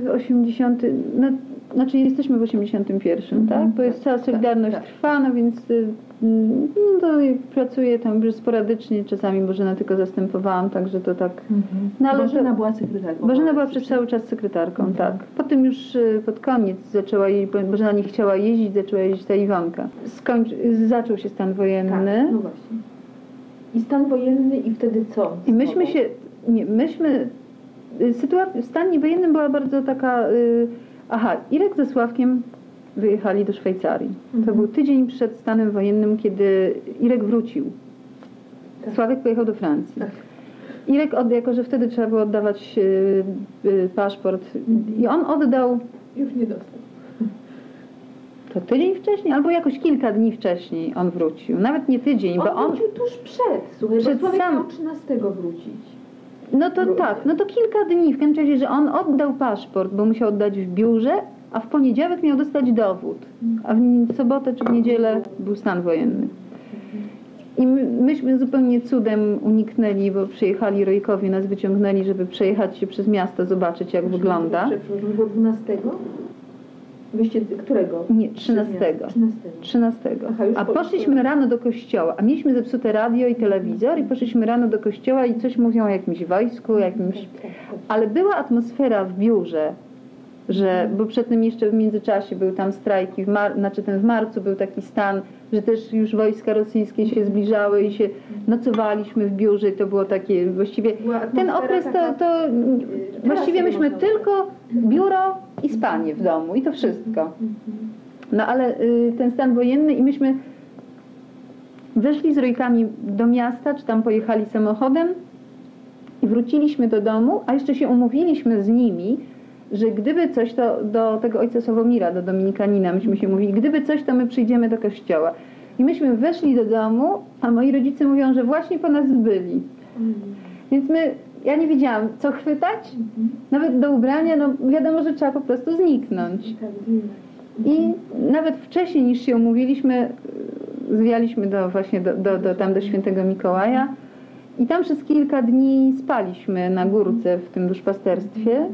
w 80. No, znaczy jesteśmy w 81, Mhm, tak? Bo jest tak, cała tak, Solidarność tak. trwa, no więc y, no to pracuję tam już sporadycznie, czasami Bożena tylko zastępowałam, także to tak. Mhm. No, ale Bożena to- była sekretarką. Bożena była Wałęsy. przez cały czas sekretarką, Mhm. tak. Potem już y, pod koniec zaczęła jej, bo Bożena nie chciała jeździć, zaczęła jeździć ta Iwanka. Zaczął się stan wojenny. Tak, no właśnie. I stan wojenny i wtedy co? I myśmy się, nie, myśmy, y, sytuacja w stanie wojennym była bardzo taka, y, aha, Irek ze Sławkiem wyjechali do Szwajcarii. To Mhm. był tydzień przed stanem wojennym, kiedy Irek wrócił. Tak. Sławek pojechał do Francji. Tak. Irek, od, jako że wtedy trzeba było oddawać y, y, paszport Mhm. i on oddał Już nie dostał. to tydzień wcześniej, albo jakoś kilka dni wcześniej on wrócił. Nawet nie tydzień, bo on on... wrócił tuż przed, słuchaj, Przed bo Sławek sam- miał 13 wrócić. No to tak, no to kilka dni, w każdym razie, że on oddał paszport, bo musiał oddać w biurze, a w poniedziałek miał dostać dowód, a w sobotę czy w niedzielę był stan wojenny. I my, myśmy zupełnie cudem uniknęli, bo przyjechali Rojkowie, nas wyciągnęli, żeby przejechać się przez miasto, zobaczyć jak wygląda. Przepraszam, było 12? Wyście którego? Nie, 13. 13. 13. Aha, A po- poszliśmy rano do kościoła, a mieliśmy zepsute radio i telewizor i poszliśmy rano do kościoła i coś mówią o jakimś wojsku, jakimś Tak, tak, tak. Ale była atmosfera w biurze, że, bo przed tym jeszcze w międzyczasie był tam strajki, w mar, znaczy ten w marcu był taki stan, że też już wojska rosyjskie się zbliżały i się nocowaliśmy w biurze i to było takie właściwie, ten okres to, to właściwie myśmy tylko biuro i spanie w domu i to wszystko. No ale y, ten stan wojenny i myśmy weszli z rojkami do miasta, czy tam pojechali samochodem i wróciliśmy do domu, a jeszcze się umówiliśmy z nimi, że gdyby coś, to do tego ojca Sławomira, do Dominikanina, myśmy się mówili, gdyby coś, to my przyjdziemy do kościoła. I myśmy weszli do domu, a moi rodzice mówią, że właśnie po nas byli. Mhm. Więc my, ja nie wiedziałam, co chwytać, Mhm. nawet do ubrania, no wiadomo, że trzeba po prostu zniknąć. Tak, zginąć. I nawet wcześniej niż się umówiliśmy, zwialiśmy do, właśnie do, do, do, tam do świętego Mikołaja i tam przez kilka dni spaliśmy na górce w tym duszpasterstwie.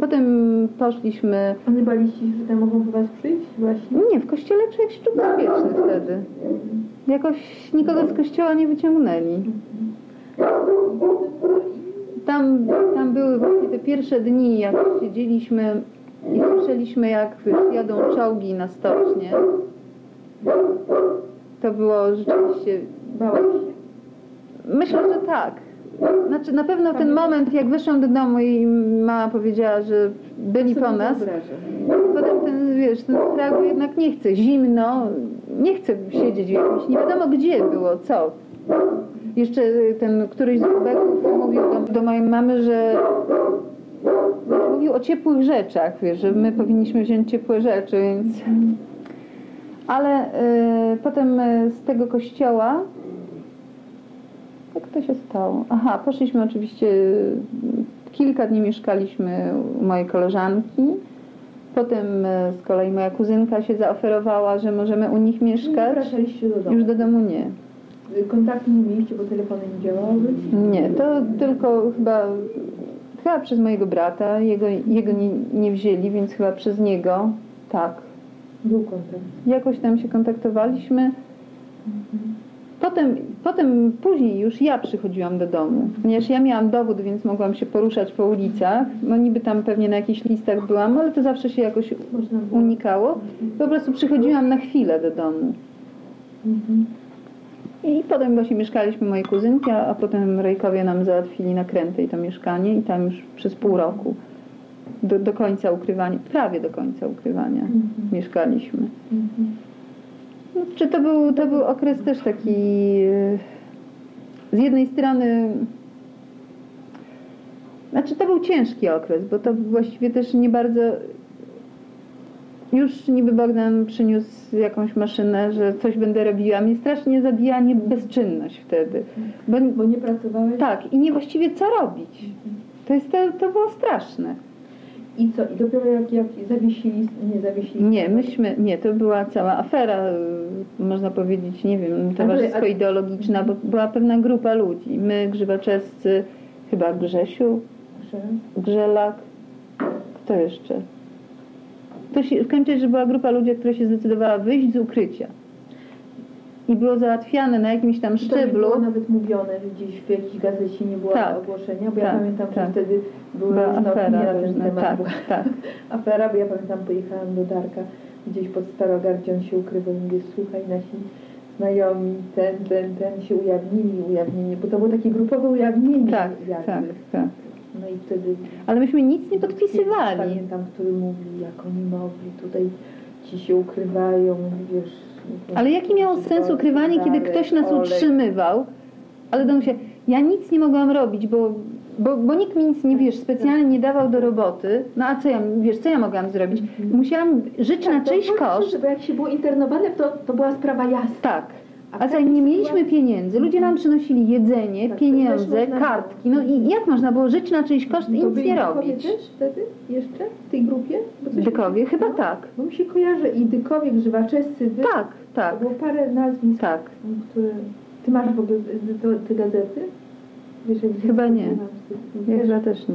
Potem poszliśmy, A nie baliście się, że tam mogą po was przyjść właśnie? nie, w kościele człowiek się czuł bezpieczny wtedy. Jakoś nikogo z kościoła nie wyciągnęli. Tam, tam były właśnie te pierwsze dni, jak siedzieliśmy i słyszeliśmy, jak jadą czołgi na stocznie. To było rzeczywiście. Bałaś się? Myślę, że tak. Znaczy na pewno ten moment, jak wyszłam do domu i mama powiedziała, że byli po nas, potem ten, wiesz, ten strach, jednak nie chcę, zimno, nie chcę siedzieć w jakimś, nie wiadomo gdzie było, co. Jeszcze ten któryś z chłopaków mówił do, do mojej mamy, że mówił o ciepłych rzeczach, wiesz, że my powinniśmy wziąć ciepłe rzeczy, więc... Ale y, potem y, z tego kościoła jak to się stało? Aha, poszliśmy oczywiście, kilka dni mieszkaliśmy u mojej koleżanki. Potem y, z kolei moja kuzynka się zaoferowała, że możemy u nich mieszkać. wracaliście do domu. Już do domu nie. Kontaktu nie mieliście, bo telefony nie działały? Nie, to tylko chyba, chyba przez mojego brata. Jego, jego nie, nie wzięli, więc chyba przez niego. Tak. Był kontakt. Jakoś tam się kontaktowaliśmy. Potem, potem później już ja przychodziłam do domu, ponieważ ja miałam dowód, więc mogłam się poruszać po ulicach. No niby tam pewnie na jakichś listach byłam, ale to zawsze się jakoś unikało. Po prostu przychodziłam na chwilę do domu. Mhm. I potem właśnie mieszkaliśmy mojej kuzynki, a a potem Rejkowie nam załatwili nakrętę i to mieszkanie i tam już przez pół roku do, do końca ukrywania, prawie do końca ukrywania Mhm. mieszkaliśmy. No, Czy to był, to był okres też taki e, z jednej strony znaczy to był ciężki okres, bo to właściwie też nie bardzo już niby Bogdan przyniósł jakąś maszynę, że coś będę robiła. Mnie strasznie zabija nie bezczynność wtedy. Bo, Bo nie pracowałeś? tak, i nie właściwie co robić. To, jest, to, to było straszne. I co? I dopiero jak, jak zawiesili, nie zawiesili? Nie, myśmy, nie, to była cała afera, y, można powiedzieć, nie wiem, towarzysko-ideologiczna, bo była pewna grupa ludzi. My, grzywaczescy, chyba Grzesiu. Grzelak, kto jeszcze? To się skończy, że była grupa ludzi, która się zdecydowała wyjść z ukrycia. I było załatwiane na jakimś tam To szczeblu. było nawet mówione, że gdzieś w jakiejś gazecie nie było Tak. ogłoszenia, bo ja Tak, pamiętam, tak. że wtedy były Była różne afera na ten temat. tak, Była tak. afera, bo ja pamiętam, pojechałam do Darka gdzieś pod Starogardzie, on się ukrywał i mówię, słuchaj, nasi znajomi, ten, ten, ten się ujawnili, ujawnienie, bo to było takie grupowe ujawnienie Tak, jakby. tak, tak. No i wtedy Ale myśmy nic nie podpisywali. Pamiętam, który mówi, jak oni mogli, tutaj ci się ukrywają, wiesz. Ale jaki miało sens ukrywanie, kiedy ktoś nas utrzymywał? Ale do się, ja nic nie mogłam robić, bo, bo, bo nikt mi nic nie, wiesz, specjalnie nie dawał do roboty. No a co ja, wiesz, co ja mogłam zrobić? Musiałam żyć na Tak, to czyjś koszt. Bo jak się było internowane, to, to była sprawa jasna. Tak. A co, nie mieliśmy pieniędzy, ludzie nam przynosili jedzenie, Tak, pieniądze, kartki. No i jak można było żyć na czyjś koszt i nic nie Dykowie robić? też wtedy? Jeszcze? W tej grupie? Mi się- Dykowie? Chyba no, tak. Bo mi się kojarzy i Dykowie, Grzywaczescy, wy. Tak, tak, To było parę nazwisk, tak. które... Ty masz w ogóle te, te gazety? Wiesz, Chyba nie. Ja też nie.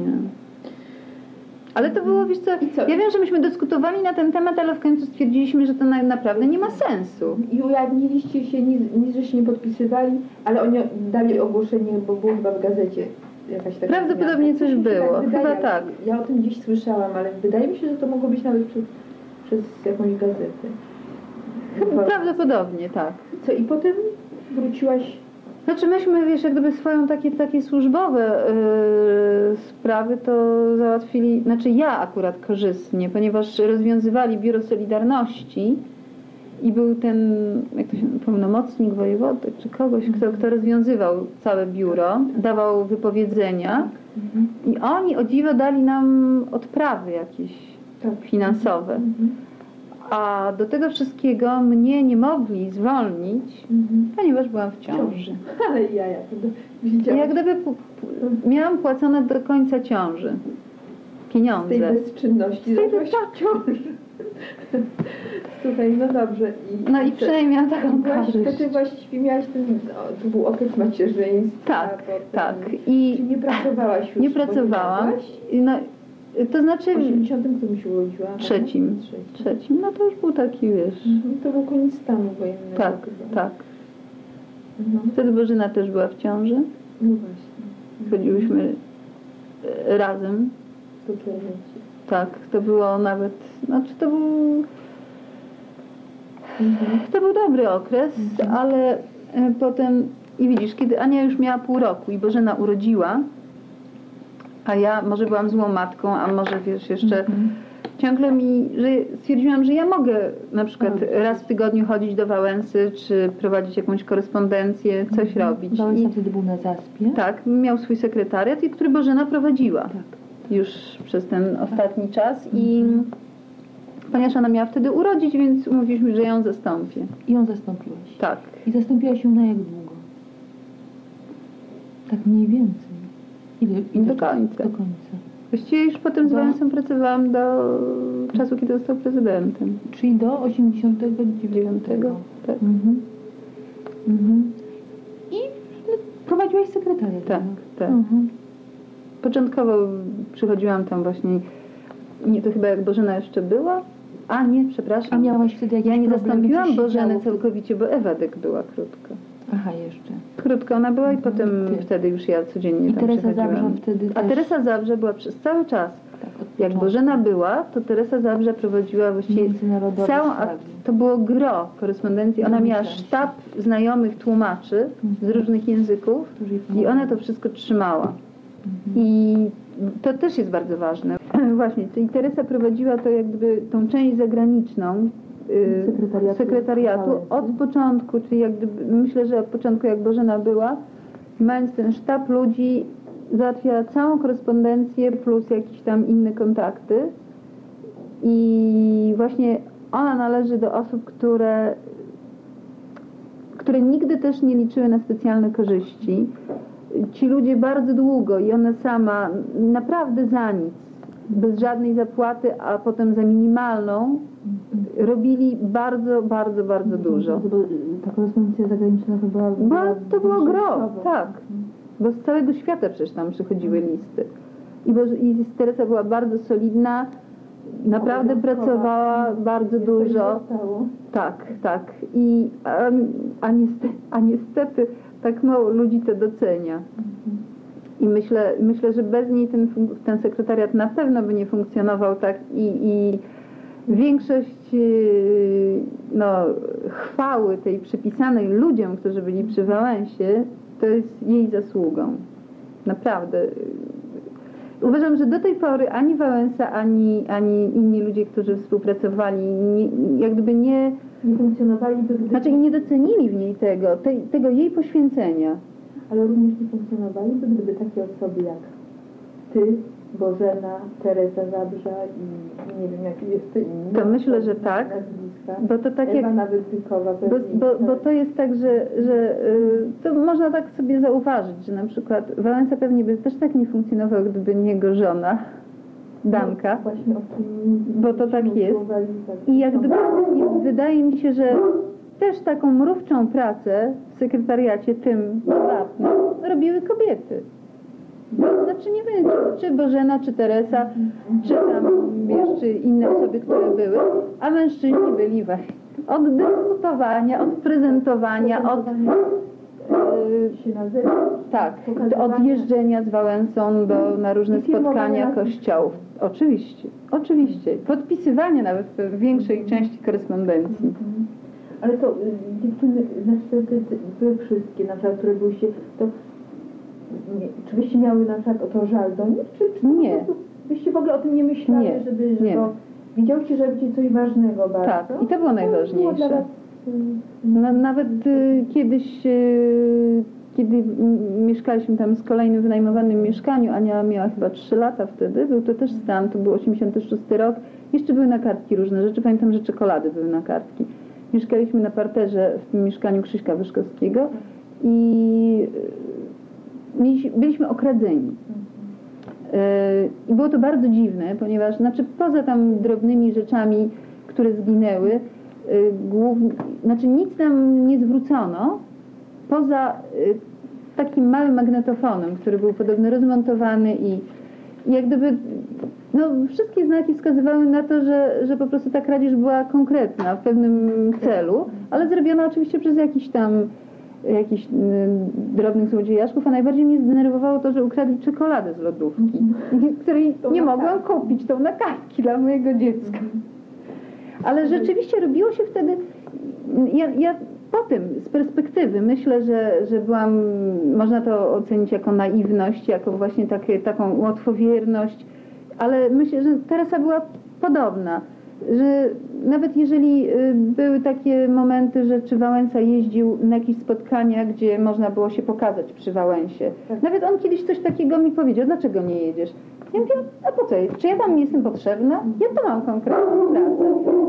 Ale to było, wiesz co, I co? ja wiem, że myśmy dyskutowali na ten temat, ale w końcu stwierdziliśmy, że to na, naprawdę nie ma sensu. I ujawniliście się, nic, nic żeście nie podpisywali, ale oni dali ogłoszenie, bo było chyba w gazecie jakaś taka Prawdopodobnie coś się było, wydaje, chyba tak. Ja o tym gdzieś słyszałam, ale wydaje mi się, że to mogło być nawet przez, przez jakąś gazetę. Chyba prawdopodobnie, tak. Co i potem wróciłaś Znaczy myśmy, wiesz, jak gdyby swoją takie, takie służbowe yy, sprawy to załatwili, znaczy ja akurat korzystnie, ponieważ rozwiązywali Biuro Solidarności i był ten, jak to się pełnomocnik wojewody, czy kogoś, kto, kto rozwiązywał całe biuro, dawał wypowiedzenia i oni o dziwo dali nam odprawy jakieś tak. finansowe. A do tego wszystkiego mnie nie mogli zwolnić, Mhm. ponieważ byłam w ciąży. Ale do- I widziałam jak gdyby miałam płacone do końca ciąży z tej pieniądze. bezczynności, Z tej zaczęłaś w ciąży. Słuchaj, no dobrze. I, No i przynajmniej miałam taką Właśnie, to korzyść. ty właściwie miałaś ten, to był okres macierzyństwa. Tak, potem- tak. I nie pracowałaś już? nie pracowałam. No, to znaczy W 80 którym się urodziła? Trzecim. Trzecim. trzecim, no to już był taki, wiesz, Mhm, To był koniec stanu wojennego. tak, chyba. tak. No, Wtedy Bożyna też była w ciąży. no właśnie. Chodziłyśmy e, razem. Do. Tak, to było nawet, znaczy to był Mhm. To był dobry okres, Mhm. ale e, potem I widzisz, kiedy Ania już miała pół roku i Bożena urodziła, a ja może byłam złą matką, a może wiesz, jeszcze Mhm. ciągle mi, że stwierdziłam, że ja mogę na przykład Robić. raz w tygodniu chodzić do Wałęsy, czy prowadzić jakąś korespondencję, coś robić. Wałęsa I, wtedy był na zaspie. tak, miał swój sekretariat, i który Bożena prowadziła Tak. już przez ten ostatni czas i ponieważ ona miała wtedy urodzić, więc umówiliśmy, że ją zastąpię. I ją zastąpiłaś. Tak. I zastąpiłaś ją na jak długo? Tak mniej więcej. Do końca. Do końca. Właściwie już potem z Wałęsą pracowałam do czasu, kiedy został prezydentem. Czyli do 89. Dziewiątego. Tak. Mhm. Mhm. I prowadziłaś sekretariat. Tak, tak. Mhm. Początkowo przychodziłam tam właśnie, nie, to chyba jak Bożena jeszcze była, a nie, przepraszam. A miałaś wtedy jakieś ja nie zastąpiłam działo? całkowicie, bo Ewa Dyk była krótko. Aha, jeszcze. Krótko ona była i potem Ty. wtedy już ja codziennie I tam Teresa. Zabrza wtedy A też... Teresa Zabrze była przez cały czas. Tak, Jak. Bożena była, to Teresa Zabrze prowadziła właściwie całą, to było gro korespondencji. Ona miała sztab znajomych tłumaczy z Mhm. różnych języków i ona to wszystko trzymała. Mhm. I to też jest bardzo ważne. Właśnie, czyli Teresa prowadziła to jak gdyby tą część zagraniczną Sekretariatu sekretariatu od początku, czyli jak gdyby, myślę, że od początku jak Bożena była, mając ten sztab ludzi, załatwiała całą korespondencję plus jakieś tam inne kontakty. I właśnie ona należy do osób, które, które nigdy też nie liczyły na specjalne korzyści. Ci ludzie bardzo długo i ona sama naprawdę za nic, bez żadnej zapłaty, a potem za minimalną, robili bardzo, bardzo, bardzo dużo. Ta korespondencja zagraniczna to była... Bo to było gro, tak. Bo z całego świata przecież tam przychodziły listy. I, bo, I Teresa była bardzo solidna, naprawdę pracowała bardzo dużo. Tak, tak. I, a, a, niestety, a niestety tak mało ludzi to docenia. I myślę, myślę, że bez niej ten, ten sekretariat na pewno by nie funkcjonował tak i, i większość yy, no, chwały tej przypisanej ludziom, którzy byli przy Wałęsie, to jest jej zasługą. Naprawdę. Uważam, że do tej pory ani Wałęsa, ani, ani inni ludzie, którzy współpracowali, nie, jak gdyby nie, Nie funkcjonowaliby, gdyby... znaczy nie docenili w niej tego, tej, tego jej poświęcenia. Ale również nie funkcjonowaliby, gdyby takie osoby jak ty, Bożena, Teresa Zabrza i nie wiem jakie jeszcze inne. To myślę, że tak. Nazwiska. Bo to tak jak Bo, bo, bo to jest tak, że, że y, to można tak sobie zauważyć, że na przykład Wałęsa pewnie by też tak nie funkcjonował, gdyby nie jego żona, Danka. No, właśnie o tym Bo to tak jest. tak. I jak gdyby wydaje mi się, że też taką mrówczą pracę w sekretariacie tym prywatnym robiły kobiety. Znaczy nie wiem, czy, Bożena, czy Teresa, czy tam wiesz, czy inne osoby, które były, a mężczyźni byli właśnie od dyskutowania, od prezentowania, od y, nazywa. tak, od jeżdżenia z Wałęsą do, na różne spotkania kościołów. Oczywiście, oczywiście. Podpisywanie nawet w większej części korespondencji. Ale to y, dziewczyny, znaczy te, były wszystkie, na przykład, które byłyście, to nie, czy byście miały na przykład o to żal do nich, czy, czy Nie. byście w ogóle o tym nie myślały, Nie, żeby, że nie. to widziałyście, że robicie coś ważnego bardzo? Tak, i to było najważniejsze. was, y, No, nawet y, kiedyś, y, kiedy mieszkaliśmy tam z kolejnym wynajmowanym mieszkaniu, Ania miała chyba 3 lata wtedy, był to też stan, to był 86 rok, jeszcze były na kartki różne rzeczy, pamiętam, że czekolady były na kartki. Mieszkaliśmy na parterze w tym mieszkaniu Krzyśka Wyszkowskiego i mieliśmy, byliśmy okradzeni. Yy, I było to bardzo dziwne, ponieważ znaczy poza tam drobnymi rzeczami, które zginęły, yy, głównie, znaczy nic nam nie zwrócono, poza takim małym magnetofonem, który był podobno rozmontowany i jak gdyby no, wszystkie znaki wskazywały na to, że, że po prostu ta kradzież była konkretna w pewnym celu, ale zrobiona oczywiście przez jakiś tam jakichś y, drobnych złodziejaszków, a najbardziej mnie zdenerwowało to, że ukradli czekoladę z lodówki, której nie mogłam kupić, tą na kartki dla mojego dziecka. Ale rzeczywiście robiło się wtedy, ja, ja po tym, z perspektywy, myślę, że, że byłam, można to ocenić jako naiwność, jako właśnie takie, taką łatwowierność, ale myślę, że Teresa była podobna, że nawet jeżeli y, były takie momenty, że czy Wałęsa jeździł na jakieś spotkania, gdzie można było się pokazać przy Wałęsie. Tak. Nawet on kiedyś coś takiego mi powiedział, dlaczego nie jedziesz? Ja mówię, a po co? Czy ja tam nie jestem potrzebna? Ja to mam konkretną pracę.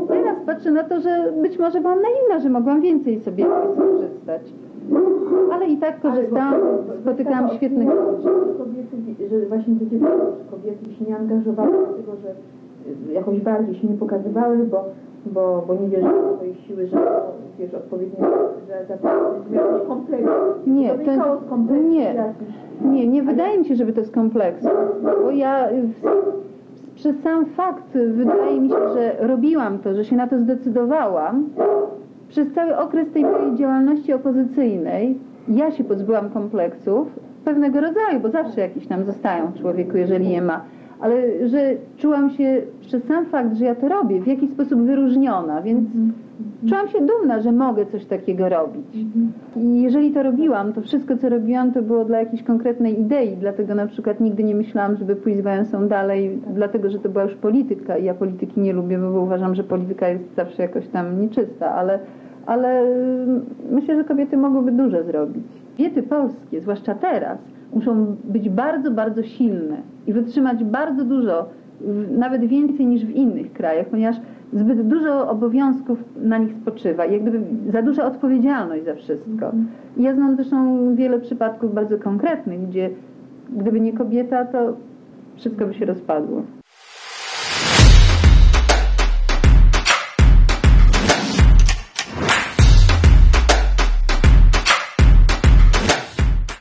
Teraz patrzę na to, że być może byłam naiwna, że mogłam więcej sobie skorzystać. Ale i tak korzystałam, spotykałam świetnych kobiety, że właśnie że kobiety się nie angażowały, dlatego że y, jakoś bardziej się nie pokazywały, bo, bo, bo nie wierzyły w swoje siły, że wiesz, odpowiednio że za kompleks. Nie, to to- nie. Nie, nie wydaje mi się, żeby to z kompleksu. Bo ja y, przez sam fakt wydaje mi się, że robiłam to, że się na to zdecydowałam. Przez cały okres tej mojej działalności opozycyjnej ja się pozbyłam kompleksów pewnego rodzaju, bo zawsze jakieś nam zostają w człowieku, jeżeli je ma. Ale że czułam się przez sam fakt, że ja to robię, w jakiś sposób wyróżniona, więc czułam się dumna, że mogę coś takiego robić. I jeżeli to robiłam, to wszystko, co robiłam, to było dla jakiejś konkretnej idei. Dlatego na przykład nigdy nie myślałam, żeby pójść z Wałęsą dalej, dlatego że to była już polityka i ja polityki nie lubię, bo uważam, że polityka jest zawsze jakoś tam nieczysta, ale, ale ym, myślę, że kobiety mogłyby dużo zrobić. Kobiety polskie, zwłaszcza teraz, muszą być bardzo, bardzo silne i wytrzymać bardzo dużo, nawet więcej niż w innych krajach, ponieważ zbyt dużo obowiązków na nich spoczywa i jak gdyby za duża odpowiedzialność za wszystko. I ja znam zresztą wiele przypadków bardzo konkretnych, gdzie gdyby nie kobieta, to wszystko by się rozpadło.